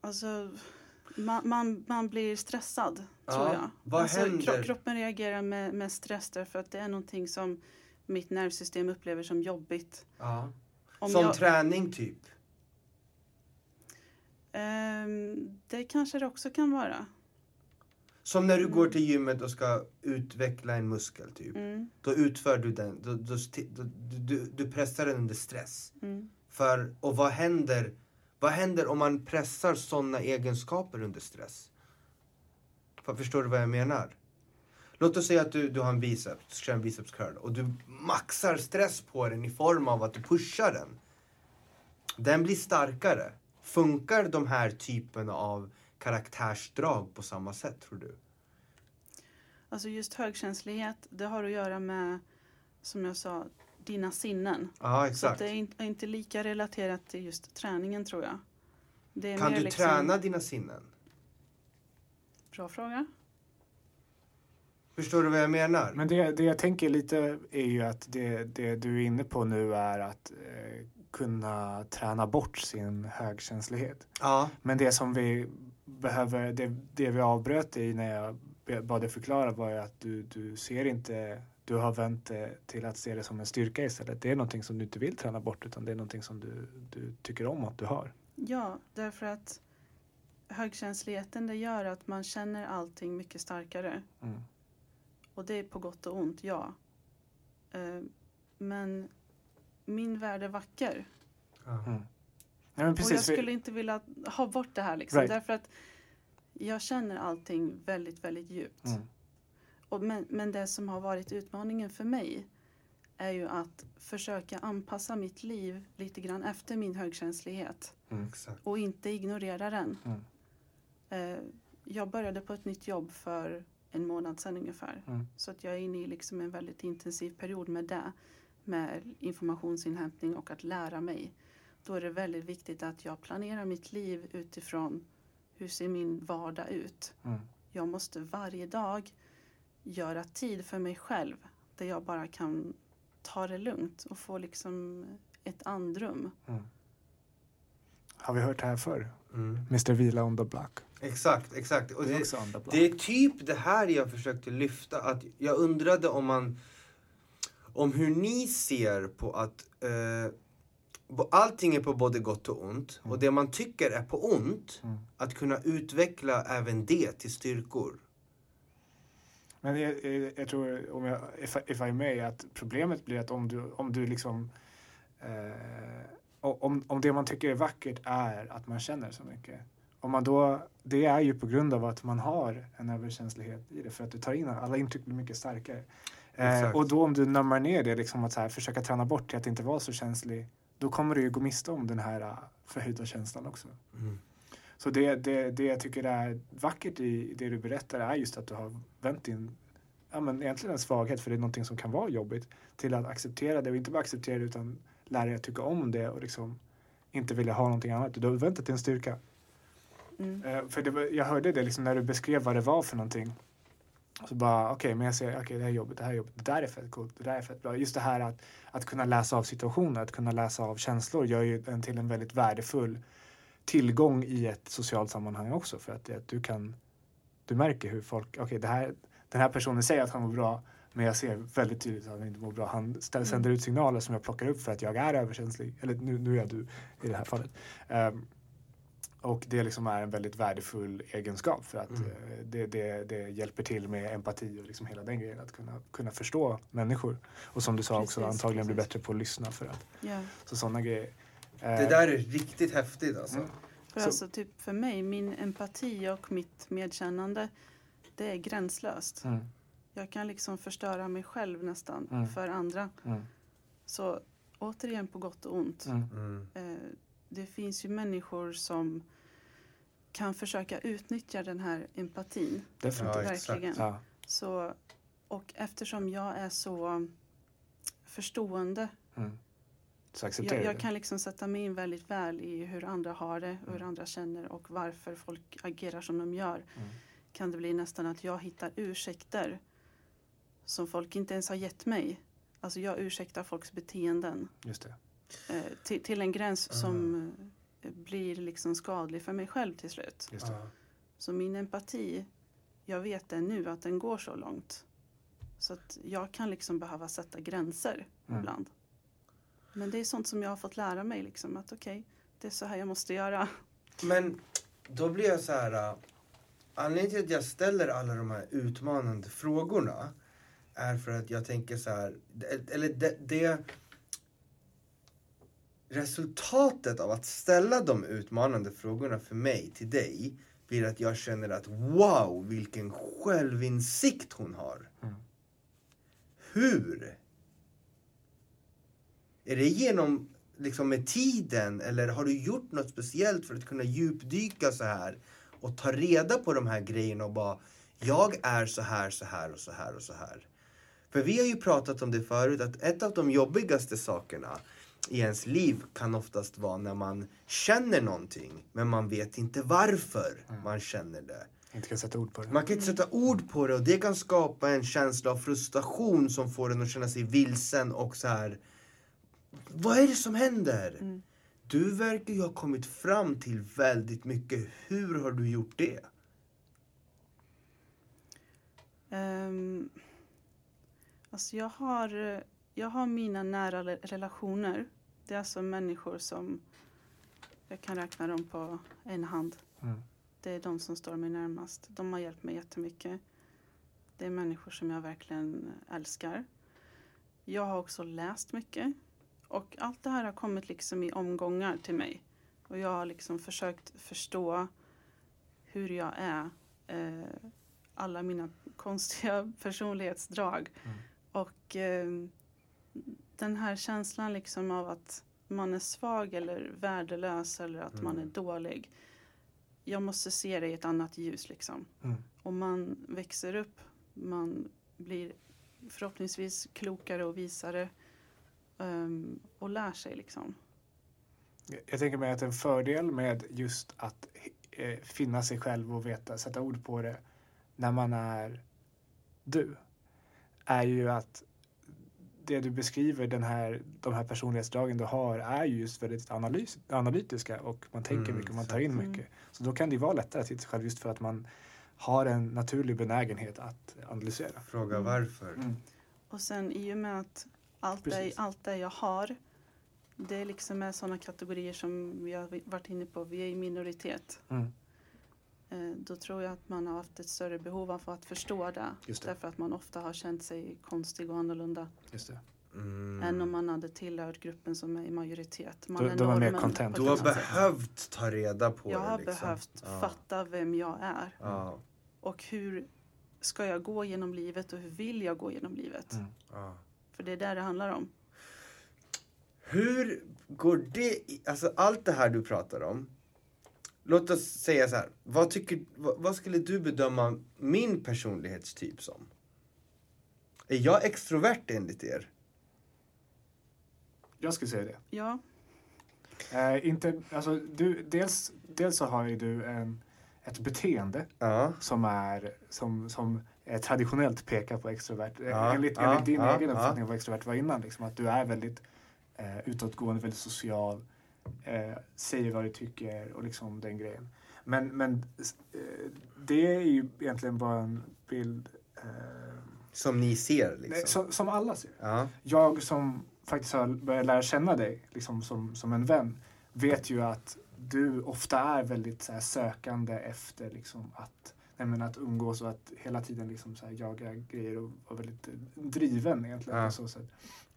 Alltså, man, man, man blir stressad, Ja, tror jag. vad alltså, händer? kroppen reagerar med, med stress därför att det är någonting som mitt nervsystem upplever som jobbigt. Ja. Om Som jag- träning typ? Ehm, det kanske det också kan vara. Som när du går till gymmet och ska utveckla en muskel typ. Mm, Då utför du den, då, då, du, du pressar den under stress. mm. För, och vad händer, vad händer om man pressar sådana egenskaper under stress? För, förstår du vad jag menar? Låt oss säga att du, du har en biceps, kör en biceps curl och du maxar stress på den i form av att du pushar den. Den blir starkare. Funkar de här typen av karaktärsdrag på samma sätt tror du? Alltså just högkänslighet, det har att göra med, som jag sa, dina sinnen. Ja, Så exakt. att det är in- är inte lika relaterat till just träningen tror jag. Det är Kan mer du liksom- träna dina sinnen? Bra fråga. Förstår du vad jag menar? Men det, det jag tänker lite är ju att det, det du är inne på nu är att eh, kunna träna bort sin högkänslighet. Ja, Men det som vi behöver, det, det vi avbröt i när jag bad dig förklara var ju att du, du ser inte, du har vänt det till att se det som en styrka istället. Det är någonting som du inte vill träna bort utan det är någonting som du, du tycker om att du har. Ja, därför att högkänsligheten det gör att man känner allting mycket starkare. Mm. Och det är på gott och ont, ja. Eh, Men min värld är vacker. ja. Mm. Ja, men och jag precis, vi- skulle inte vilja ha bort det här liksom. Right. Därför att jag känner allting väldigt, väldigt djupt. Mm. Och men, men det som har varit utmaningen för mig är ju att försöka anpassa mitt liv lite grann efter min högkänslighet Mm. och inte ignorera den. Mm. Eh, jag började på ett nytt jobb för en månad sedan ungefär. Mm. Så att jag är inne i liksom en väldigt intensiv period med det. Med informationsinhämtning och att lära mig. Då är det väldigt viktigt att jag planerar mitt liv utifrån hur ser min vardag ut. Mm. Jag måste varje dag göra tid för mig själv där jag bara kan ta det lugnt och få liksom ett andrum. Har vi hört det här förr? Mm. Mr Vila on the block. Exakt, exakt. Och Det är det, också on the block. det är typ det här jag försökte lyfta. Att jag undrade om man... Om hur ni ser på att eh, allting är på både gott och ont. Och det man tycker är på ont, Mm. att kunna utveckla även det till styrkor. Men jag, jag, jag tror, om jag, if, I- if I may, att problemet blir att om du, om du liksom eh, om, om det man tycker är vackert är att man känner så mycket. Om man då, det är ju på grund av att man har en överkänslighet i det för att du tar in alla intryck blir mycket starkare. Eh, och då om du nammar ner det, liksom att så här, försöka träna bort till att inte vara så känslig, då kommer du ju gå miste om den här eh, förhöjda känslan också. Mm. Så det, det, det jag tycker är vackert i det du berättar är just att du har vänt din, ja men egentligen en svaghet, för det är någonting som kan vara jobbigt, till att acceptera det och inte bara acceptera det utan lära dig att tycka om det och liksom inte vilja ha någonting annat. Du har vänt det till en styrka. Mm. Eh, för det, jag hörde det liksom när du beskrev vad det var för någonting. Så bara, okej, men jag ser, okej, det här är jobbigt, det här är jobbigt, det där är fett coolt, det där är fett bra. Just det här att, att kunna läsa av situationer, att kunna läsa av känslor gör ju en till en väldigt värdefull tillgång i ett socialt sammanhang också. För att, att du kan, du märker hur folk, okej, det här, den här personen säger att han mår bra, men jag ser väldigt tydligt att han inte mår bra. Han ställer, sänder ut signaler som jag plockar upp för att jag är överkänslig. Eller nu, nu är jag du i det här fallet. Ehm, och det liksom är en väldigt värdefull egenskap för att Mm. eh, det, det, det hjälper till med empati och liksom hela den grejen. Att kunna, kunna förstå människor. Och som du sa också Precis, antagligen bli precis. bättre på att lyssna för att. Ja. Så sådana grejer. Det Eh, där är riktigt häftigt alltså. Mm. För Så- alltså typ för mig, min empati och mitt medkännande, det är gränslöst. Mm, Jag kan liksom förstöra mig själv nästan Mm. för andra. mm, Så återigen på gott och ont. Mm. Eh, det finns ju människor som kan försöka utnyttja den här empatin. definitivt. Ja, verkligen. Ja. Så, och eftersom jag är så förstående Mm, Så accepterar Jag, jag kan liksom sätta mig in väldigt väl i hur andra har det och hur andra känner och varför folk agerar som de gör. Mm. Kan det bli nästan att jag hittar ursäkter som folk inte ens har gett mig. Alltså jag ursäktar folks beteenden Just det. Eh, till, till en gräns som eh, blir liksom skadlig för mig själv till slut. Just det. Ja. Så min empati, jag vet det nu att den går så långt. Så att jag kan liksom behöva sätta gränser Mm. ibland. Men det är sånt som jag har fått lära mig liksom att okej, det är så här jag måste göra. Men då blir jag så här. äh, Anledningen till att jag ställer alla de här utmanande frågorna är för att jag tänker så här. det- Eller det, det resultatet av att ställa de utmanande frågorna för mig till dig blir att jag känner att wow, vilken självinsikt hon har. Mm. Hur? Är det genom, liksom med tiden, eller har du gjort något speciellt för att kunna djupdyka så här och ta reda på de här grejerna och bara, jag är så här, så här och så här och så här. För vi har ju pratat om det förut, att ett av de jobbigaste sakerna i ens liv kan oftast vara när man känner någonting, men man vet inte varför man känner det. Inte kan sätta ord på det. Man kan inte sätta ord på det och det kan skapa en känsla av frustration som får en att känna sig vilsen och så här. Vad är det som händer? Mm. Du verkar ju ha kommit fram till väldigt mycket. Hur har du gjort det? Um, alltså jag har, jag har mina nära re- relationer. Det är alltså människor som jag kan räkna dem på en hand. Mm. Det är de som står mig närmast. De har hjälpt mig jättemycket. Det är människor som jag verkligen älskar. Jag har också läst mycket. Och allt det här har kommit liksom i omgångar till mig. Och jag har liksom försökt förstå hur jag är. Eh, alla mina konstiga personlighetsdrag. Mm. Och eh, den här känslan liksom av att man är svag eller värdelös eller att man är Mm. dålig. Jag måste se det i ett annat ljus liksom. Mm. Och man växer upp, man blir förhoppningsvis klokare och visare ehm, och lär sig liksom. Jag tänker mig att en fördel med just att eh, finna sig själv och veta, sätta ord på det när man är du är ju att det du beskriver, den här, de här personlighetsdragen du har är ju just väldigt analys, analytiska och man tänker Mm, mycket, man tar in mycket. Så då kan det vara lättare att hitta sig själv just för att man har en naturlig benägenhet att analysera. Fråga Mm. varför. Mm. Och sen i och med att allt det, Precis. allt det jag har det är liksom är sådana kategorier som vi har varit inne på, vi är i minoritet. Mm. Eh, Då tror jag att man har haft ett större behov av att förstå det. Just det. Därför att man ofta har känt sig konstig och annorlunda. Just det. Mm. Än om man hade tillhört gruppen som är i majoritet. Man då är man mer content. Du har sätt. behövt ta reda på Jag det. har liksom. behövt Ja. fatta vem jag är. Ja. Och hur ska jag gå genom livet och hur vill jag gå genom livet? Mm. Ja. För det är där det handlar om. Hur går det, alltså allt det här du pratar om. Låt oss säga så här, vad, tycker, vad, vad skulle du bedöma min personlighetstyp som? Är jag extrovert enligt er? Jag skulle säga det. Ja, Eh, inte, alltså, du, dels, dels så har ju du en, ett beteende Ja. som, är, som, som eh, traditionellt pekar på extrovert. Eh, Ja, enligt, ja, enligt din egen uppfattning av vad extrovert var innan. Liksom, att du är väldigt eh, utåtgående, väldigt social, eh, säger vad du tycker och liksom den grejen. Men, men eh, det är ju egentligen bara en bild eh, Som ni ser liksom? som, som alla ser. Ja. Jag som faktiskt har börjat lära känna dig liksom som, som en vän vet ju att du ofta är väldigt så här, sökande efter liksom, att, nej, att umgås och att hela tiden liksom, så här, jaga grejer och vara väldigt eh, driven egentligen. Ja. På så sätt.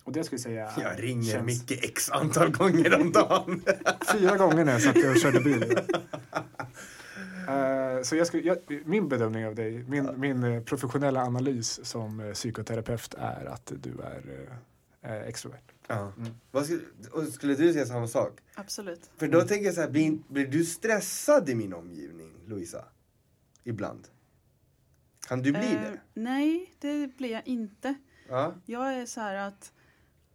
Och det skulle jag säga Jag ringer känns- Micke x antal gånger om dagen. Fyra gånger när jag satt och körde bil. Eh, så jag skulle, jag, min bedömning av dig, min, min eh, professionella analys som eh, psykoterapeut är att du är eh, extrovert. ja. Mm. Vad skulle, och skulle du säga samma sak? absolut. För då tänker jag så här, blir, blir du stressad i min omgivning, Louisa? Ibland? Kan du bli Eh, det? Nej, det blir jag inte. Ja. Jag är så här att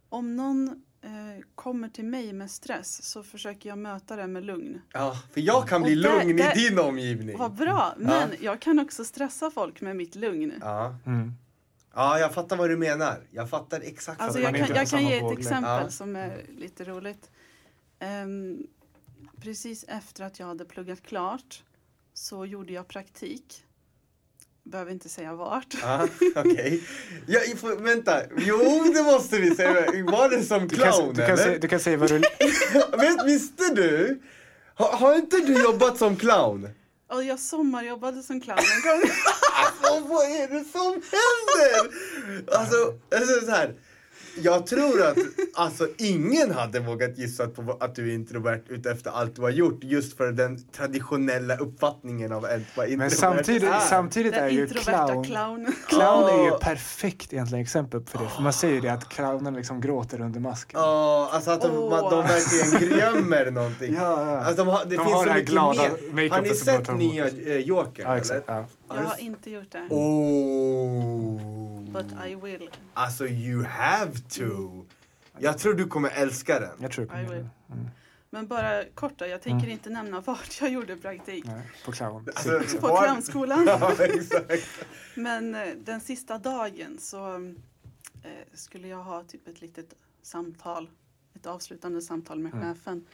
om någon eh, kommer till mig med stress så försöker jag möta det med lugn. Ja, för jag kan bli där- lugn där- i din omgivning. Vad bra! Men jag kan också stressa folk med mitt lugn. Ja. Mm. ja, jag fattar vad du menar. Jag fattar exakt Alltså jag kan, jag kan ge ett exempel Ja. som är lite roligt. Ehm, precis efter att jag hade pluggat klart så gjorde jag praktik. Behöver inte säga vart. Ja, okej. Ja, får- vänta, jo det måste vi säga. Var det som Du, clown kan, du, kan eller? säga, du kan säga vad du... Vet, visste du? Har, har inte du jobbat som clown? Och jag sommarjobbade som clown en gång. Alltså vad är det som händer? Alltså, alltså så här. Jag tror att alltså, ingen hade vågat gissa på att du är introvert utefter allt du har gjort just för den traditionella uppfattningen av vara introvert Men samtidigt, är. samtidigt är ju introverta clown... clown. Clown är ju perfekt egentligen exempel för det. För man säger ju det att clownen liksom gråter under masken. Ja, alltså att de, Åh. de verkligen glömmer någonting. Ja, ja. Alltså de har, det De finns har så det här mycket glada mer. Har ni sett nya eh, Joker? Ja, exakt. eller? Ja. Jag har inte gjort det. Oh. But I will. Alltså you have to. Jag tror du kommer älska den. Jag tror I kommer will. mm. Men bara kort då, jag tänker inte nämna vart jag gjorde praktik. Nej, på clown. Alltså, På clownskolan. Ja. Men eh, den sista dagen så eh, skulle jag ha typ ett litet samtal. Ett avslutande samtal med Mm. chefen.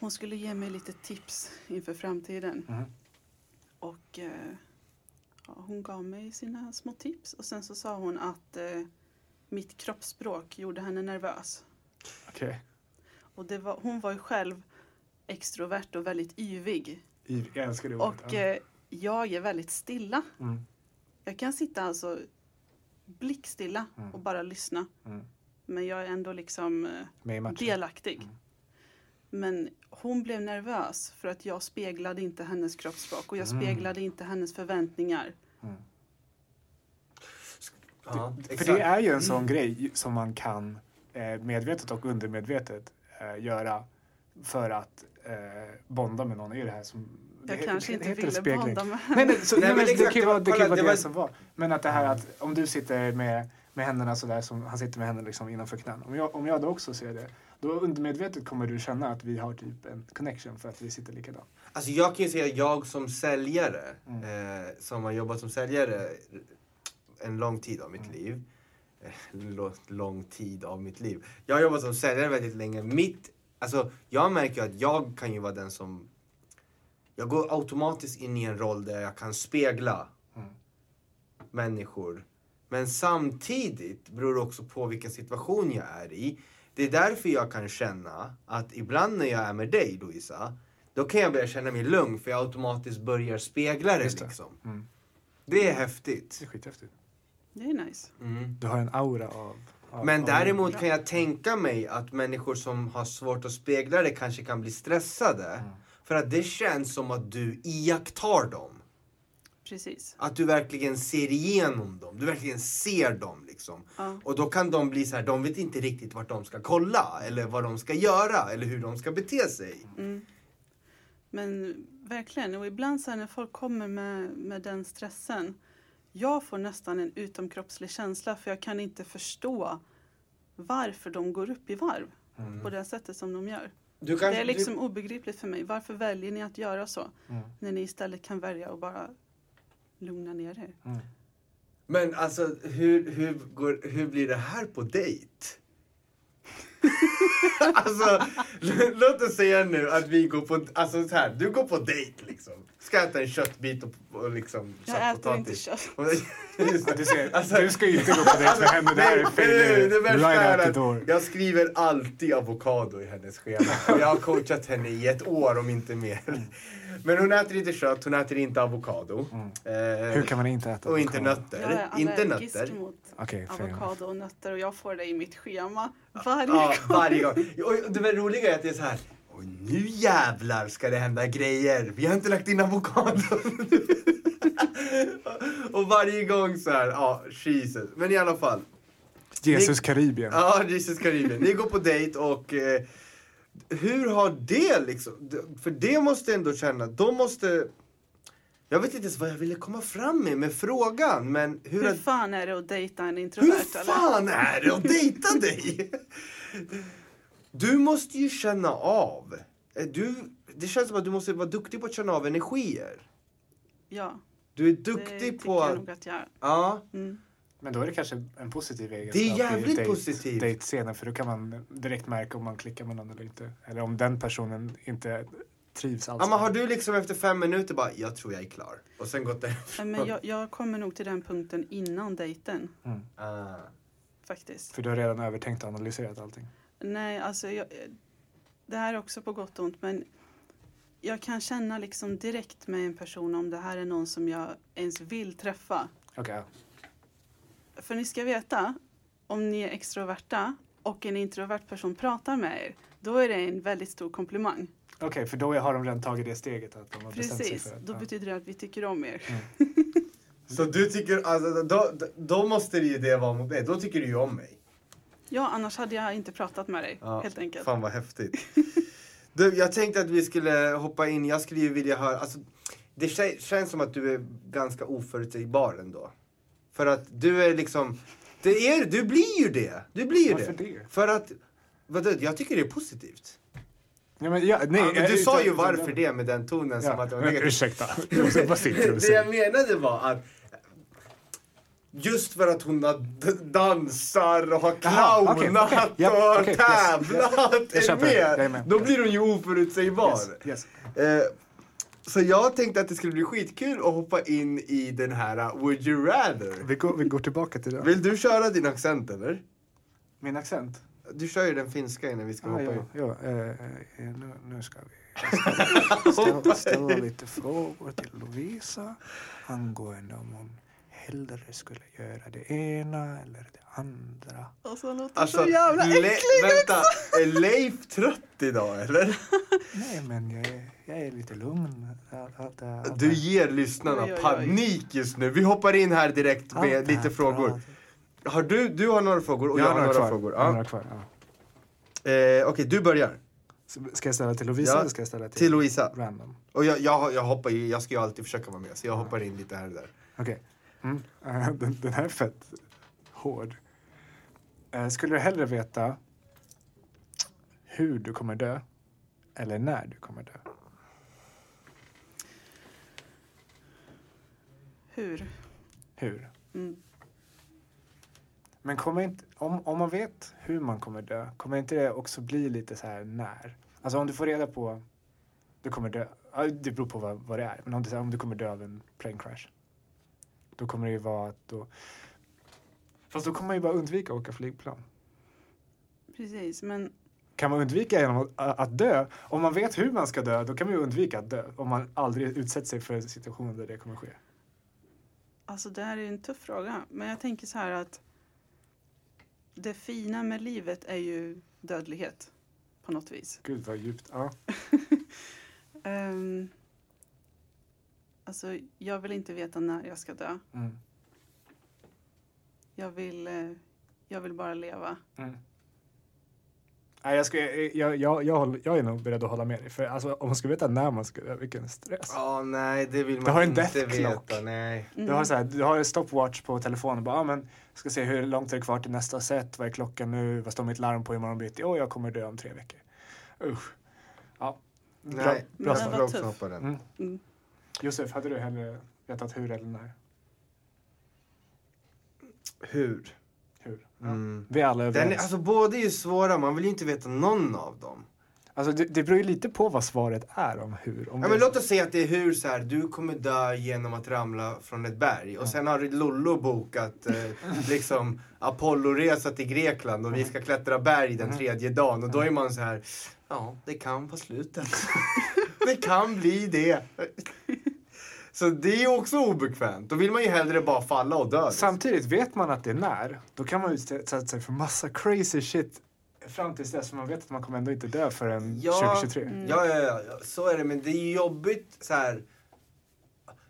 Hon skulle ge mig lite tips inför framtiden. Mhm. Och eh, ja, hon gav mig sina små tips. Och sen så sa hon att eh, mitt kroppsspråk gjorde henne nervös. Okej. Och det var, hon var ju själv extrovert och väldigt yvig. I- Jag älskar det ordet. Och eh, jag är väldigt stilla. Mm. Jag kan sitta alltså blickstilla Mm. och bara lyssna. Mm. Men jag är ändå liksom eh, delaktig. Mm. Men hon blev nervös för att jag speglade inte hennes kroppsspråk och jag Mm. speglade inte hennes förväntningar. Mm. Ja, För det är ju en sån grej som man kan eh, medvetet och undermedvetet eh, göra för att eh, bonda med någon. Ju det här som... Jag det, kanske inte heter ville spegling. bonda med Nej, nej, så, Nej, nej, men men det kan ju det vara var- det, kolla, det det, var- som var. Men att det här att om du sitter med, med händerna sådär som han sitter med händerna liksom innanför knän. Om jag, om jag då också ser det, då undermedvetet kommer du känna att vi har typ en connection för att vi sitter likadant. Alltså jag kan ju säga jag som säljare, Mm. eh, som har jobbat som säljare en lång tid av mitt Mm. liv. Eh, lång tid av mitt liv. Jag har jobbat som säljare väldigt länge. Mitt, alltså, jag märker att jag kan ju vara den som... Jag går automatiskt in i en roll där jag kan spegla Mm. människor. Men samtidigt beror det också på vilken situation jag är i. Det är därför jag kan känna att ibland när jag är med dig Louisa, då kan jag börja känna mig lugn för jag automatiskt börjar spegla det det. liksom. Mm. Det är häftigt. Det är skithäftigt. Det är nice. Mm. Du har en aura av... av Men av- däremot kan jag tänka mig att människor som har svårt att spegla det kanske kan bli stressade. Mm. För att det känns som att du iakttar dem. Precis. Att du verkligen ser igenom dem. Du verkligen ser dem liksom. Ja. Och då kan de bli så här, de vet inte riktigt vart de ska kolla. Eller vad de ska göra. Eller hur de ska bete sig. Mm. Men verkligen, och ibland så här när folk kommer med, med den stressen. Jag får nästan en utomkroppslig känsla för jag kan inte förstå varför de går upp i varv Mm. på det sättet som de gör. Du Det är liksom obegripligt för mig. Varför väljer ni att göra så? Mm. När ni istället kan välja att bara lugna ner er. Mm. Men alltså, hur, hur, går, hur blir det här på dejt? alltså, låt oss säga nu att vi går på, alltså så här, du går på dejt liksom. Ska äta en köttbit och, och liksom Jag äter inte kött. Du, ser, Alltså- du ska inte gå på dejt med henne. Det här är fel. det värsta right är att jag skriver alltid avokado i hennes schema. Jag har coachat henne i ett år om inte mer. Men hon äter inte kött, hon äter inte avokado. Mm. Eh, Hur kan man inte äta och inte avokado? nötter. Jag är Inte nötter. mot enough. avokado och nötter och jag får det i mitt schema varje Ja, gång. varje gång. Och det roliga är att det är så här. Och nu jävlar ska det hända grejer. Vi har inte lagt in avokado. och varje gång så här, ja, Jesus. Men i alla fall. Jesus Karibien. Ja, Jesus Karibien. Ni går på dejt och eh, hur har det liksom, för det måste ändå känna, de måste, Jag vet inte ens vad jag ville komma fram med med frågan, men hur... Hur fan är det att dejta en introvert? Hur fan är det att dejta dig? Du måste ju känna av. Du, det känns som att du måste vara duktig på att känna av energier. Ja, Du är det duktig tycker på... jag nog att jag är. Ja. Mm. Men då är det kanske en positiv egenskap Det är jävligt date, positivt. dejtscenen för då kan man direkt märka om man klickar med någon eller inte. Eller om den personen inte trivs alls. ja men har du liksom efter fem minuter bara, jag tror jag är klar. Och sen gått därifrån. Men jag, jag kommer nog till den punkten innan dejten, Ah. faktiskt. För du har redan övertänkt och analyserat allting. Nej, alltså jag, det här är också på gott och ont, men jag kan känna liksom direkt med en person om det här är någon som jag ens vill träffa. Okej, ja. För ni ska veta, om ni är extroverta och en introvert person pratar med er, då är det en väldigt stor komplimang. Okej, för då har de redan tagit det steget att de har bestämt sig Precis, för att... då ja. betyder det att vi tycker om er. Så du tycker, alltså då, då måste det ju det vara mot mig. Då tycker du ju om mig. Ja, annars hade jag inte pratat med dig, Ja, helt enkelt. Fan vad häftigt. Du, jag tänkte att vi skulle hoppa in, jag skulle ju vilja höra, alltså, det kä- känns som att du är ganska oförutsägbar ändå. För att du är liksom, det är, du blir ju det. Du blir ju Varför det. det? För att, vadå, jag tycker det är positivt. Ja, men, ja, nej, Ja, men du sa ju varför det med den tonen som att det var negativt. ursäkta. Och Det jag menade var att Just för att hon dansar och har clownat okej. Ja, och okej, yes, tävlat. yes. Med. med. Då blir hon ju oförutsägbar. Yes, yes. Eh, så jag tänkte att det skulle bli skitkul att hoppa in i den här uh, Would you rather. Vi, går, vi går tillbaka till det. Vill du köra din accent eller? Min accent? Du kör ju den finska innan vi ska Ah, hoppa ja, in. ja, eh, eh, nu, nu ska vi ställa, ställa lite frågor till Lovisa angående om hon hellre skulle göra det ena eller det andra. Och så låter Alltså, så jävla Le- äcklig vänta, är Leif trött idag eller? Nej, men jag är, jag är lite lugn. Allt, allt, allt, allt, Du ger lyssnarna Oj, oj, oj. panik just nu. Vi hoppar in här direkt allt med här lite frågor. Har du, du har några frågor och Jag har några kvar. frågor. Jag Ja. några kvar ja. Eh, Okej, du börjar. Ska jag ställa till Lovisa Ja, eller ska jag ställa till, Till Louisa. random? Och jag, jag, jag hoppar jag ska ju alltid försöka vara med, så jag hoppar in lite här och där. Okej. Mm. eh, Den, den här är fett hård. Eh, Skulle du hellre veta hur du kommer dö eller när du kommer dö? Hur? Hur? Mm. Men kommer inte, om, om man vet hur man kommer dö, kommer inte det också bli lite så här när? Alltså om du får reda på du kommer dö, det beror på vad, vad det är, men om du, om du kommer dö av en plane crash. Då kommer det ju vara att då, fast då kommer man ju bara undvika att åka flygplan. Precis, men Kan man undvika genom att, att dö? Om man vet hur man ska dö, då kan man ju undvika att dö. Om man aldrig utsätter sig för en situation där det kommer ske. alltså det här är en tuff fråga. Men jag tänker så här att det fina med livet är ju dödlighet på något vis. Gud vad djupt. Ja. Um, alltså, jag vill inte veta när jag ska dö. Mm. Jag vill, eh, jag vill bara leva. Mm. Nej, jag, ska, jag, jag, jag, håller- jag är nog beredd att hålla med dig. För alltså, om man ska veta när man ska dö, vilken stress. Ja, nej, det vill Du man har en inte death clock. veta. Nej. Mm. Du har, så här, du har en stopwatch på telefonen. Bara, ah, men, ska se hur långt är det kvar till nästa set. Vad är klockan nu? Vad står mitt larm på imorgon bitti? Åh, jag kommer dö om tre veckor. Usch. Ja. Bra, Nej, bra Men jag svar. vad skulle också tuff. Josef, hade du hellre vetat hur eller när? Hur? Hur? Ja. Mm. Vi är alla Den överens. är, alltså båda är ju svåra, man vill ju inte veta någon av dem. Alltså, det, det beror ju lite på vad svaret är om hur. Om Ja, men låt oss säga att det är hur så här, du kommer dö genom att ramla från ett berg och sen har Lollo bokat eh, liksom Apolloresa till Grekland och vi ska klättra berg den tredje dagen och då är man så här, ja det kan vara slutet. det kan bli det. Så det är ju också obekvämt. Då vill man ju hellre bara falla och dö. liksom. Samtidigt, vet man att det är när, då kan man utsätta sig för massa crazy shit fram tills dess. Man vet att man kommer ändå inte dö förrän Ja. 2023. Ja, ja, ja, ja, så är det. Men det är jobbigt så här.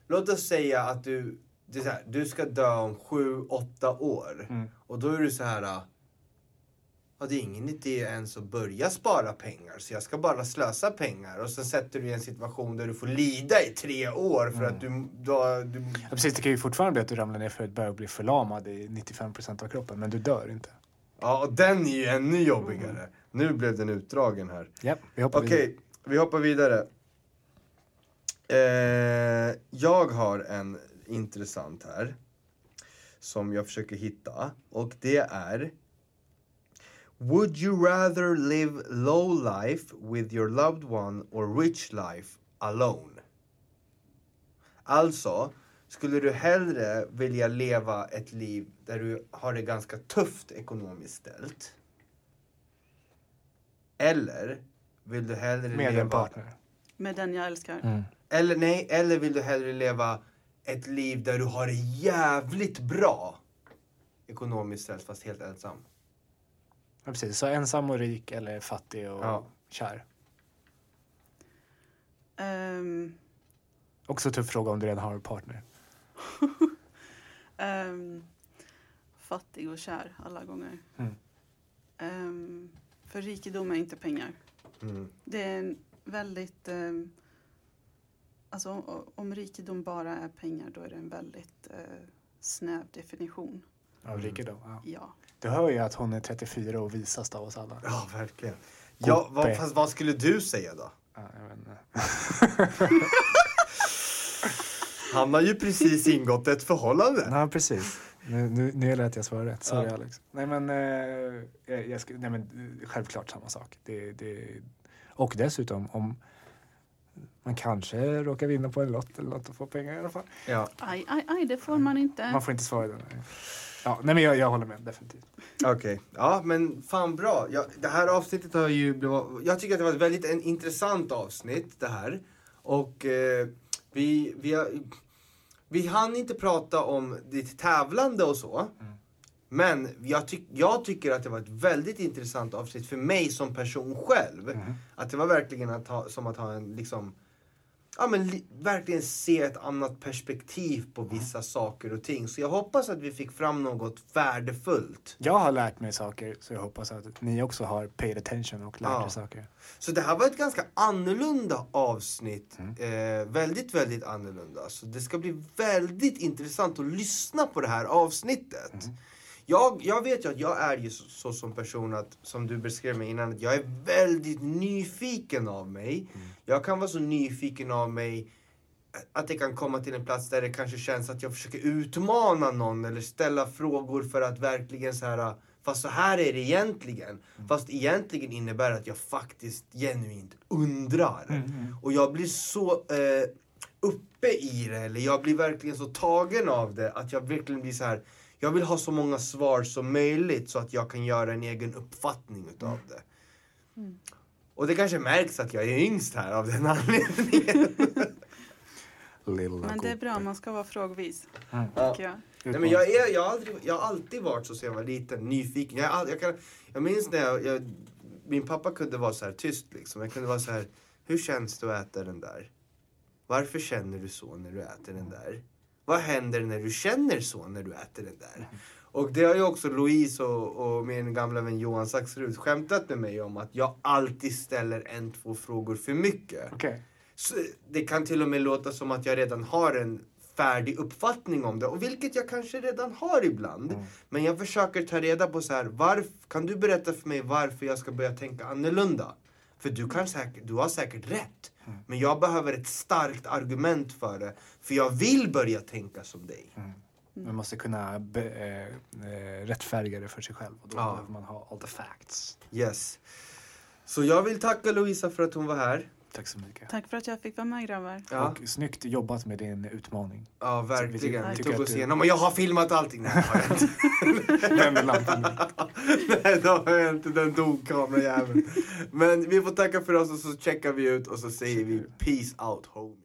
Låt oss säga att du, det är så här, du ska dö om sju, åtta år. Mm. Och då är du så här. Ja, det är ingen idé ens att börja spara pengar så jag ska bara slösa pengar och sen sätter du i en situation där du får lida i tre år för att du... du, du Ja, precis, det kan ju fortfarande bli att du ramlar ner för att börja bli förlamad i 95% av kroppen, men du dör inte. ja, och den är ju ännu jobbigare. Nu blev den utdragen här. Ja, vi hoppar Okej, vidare. vi hoppar vidare. Eh, jag har en intressant här. Som jag försöker hitta. Och det är. Would you rather live low life with your loved one or rich life alone? Alltså, skulle du hellre vilja leva ett liv där du har det ganska tufft ekonomiskt ställt? Eller vill du hellre Med leva... en partner. Med den jag älskar. Mm. Eller nej, eller vill du hellre leva ett liv där du har det jävligt bra ekonomiskt ställt fast helt ensam? Ja, precis. Så ensam och rik eller fattig och Ja. kär. Ehm, Också tuff fråga om du redan har en partner. ehm, fattig och kär alla gånger. Mm. Ehm, för rikedom är inte pengar. Mm. Det är en väldigt... ehm, alltså om, om rikedom bara är pengar då är det en väldigt eh, snäv definition. Av rikedom. Ja. Ja. Du hör ju att hon är 34 och visast av oss alla. Ja, verkligen. Ja, vad, fast vad skulle du säga då? Ja, jag vet inte. Han har ju precis ingått ett förhållande. Ja, precis. Nu, nu, nu gäller det att jag svarar rätt. Sorry Ja. Alex. Nej men, eh, jag, jag ska, nej, men eh, självklart samma sak. Det, det, och dessutom om man kanske råkar vinna på en lott eller något och få pengar i alla fall. Ja, Aj, aj, aj, det får man inte. Man får inte svara den. Ja, nej men jag, jag håller med definitivt. okej. Ja, men fan bra. Ja, det här avsnittet har ju blivit... Jag tycker att det var ett väldigt en intressant avsnitt det här. Och eh, vi, vi, har, vi hann inte prata om ditt tävlande och så. Men jag, tyck, jag tycker att det var ett väldigt intressant avsnitt för mig som person själv. Att det var verkligen att ha, som att ha en liksom... Ja men li, verkligen se ett annat perspektiv på vissa saker och ting. Så jag hoppas att vi fick fram något värdefullt. Jag har lärt mig saker så jag hoppas att ni också har paid attention och lärt Ja. er saker. Så det här var ett ganska annorlunda avsnitt. Eh, väldigt, väldigt annorlunda. Så det ska bli väldigt intressant att lyssna på det här avsnittet. Jag, jag vet ju att jag är ju så, så som person att, som du beskrev mig innan, att jag är väldigt nyfiken av mig. Jag kan vara så nyfiken av mig att det kan komma till en plats där det kanske känns att jag försöker utmana någon eller ställa frågor för att verkligen så här Fast så här är det egentligen. Fast egentligen innebär det att jag faktiskt genuint undrar. Och jag blir så eh, uppe i det, eller jag blir verkligen så tagen av det att jag verkligen blir så här. Jag vill ha så många svar som möjligt så att jag kan göra en egen uppfattning utav det. Och det kanske märks att jag är yngst här av den anledningen. Lilla Men det är bra, man ska vara frågvis. Mm. Ja. jag. Nej, men jag, är, jag, har aldrig, jag har alltid varit så sen jag var liten, nyfiken. Jag, all- jag, kan, jag minns när jag, jag, min pappa kunde vara så här tyst liksom. Jag kunde vara så här, hur känns det att äta den där? Varför känner du så när du äter den där? Vad händer när du känner så när du äter den där? Och det har ju också Louise och, och min gamla vän Johan Saxrud skämtat med mig om att jag alltid ställer en, två frågor för mycket. Okej. Så det kan till och med låta som att jag redan har en färdig uppfattning om det. Och vilket jag kanske redan har ibland. Men jag försöker ta reda på så här, varf, kan du berätta för mig varför jag ska börja tänka annorlunda? För du, kan säkert, du har säkert rätt. Men jag behöver ett starkt argument för det. För jag vill börja tänka som dig. Man måste kunna be, eh, rättfärdiga det för sig själv och då Ja. behöver man ha all the facts. Yes. Så jag vill tacka Louisa för att hon var här. Tack så mycket. Tack för att jag fick vara med grabbar. Ja, Och snyggt jobbat med din utmaning. ja verkligen. Vi tog att oss igenom och jag har filmat allting. Nej, har jag inte. Vänder lampan. Nej, det har jag inte. Den dog kamerajäveln. Men vi får tacka för oss och så checkar vi ut och så säger vi peace out homie.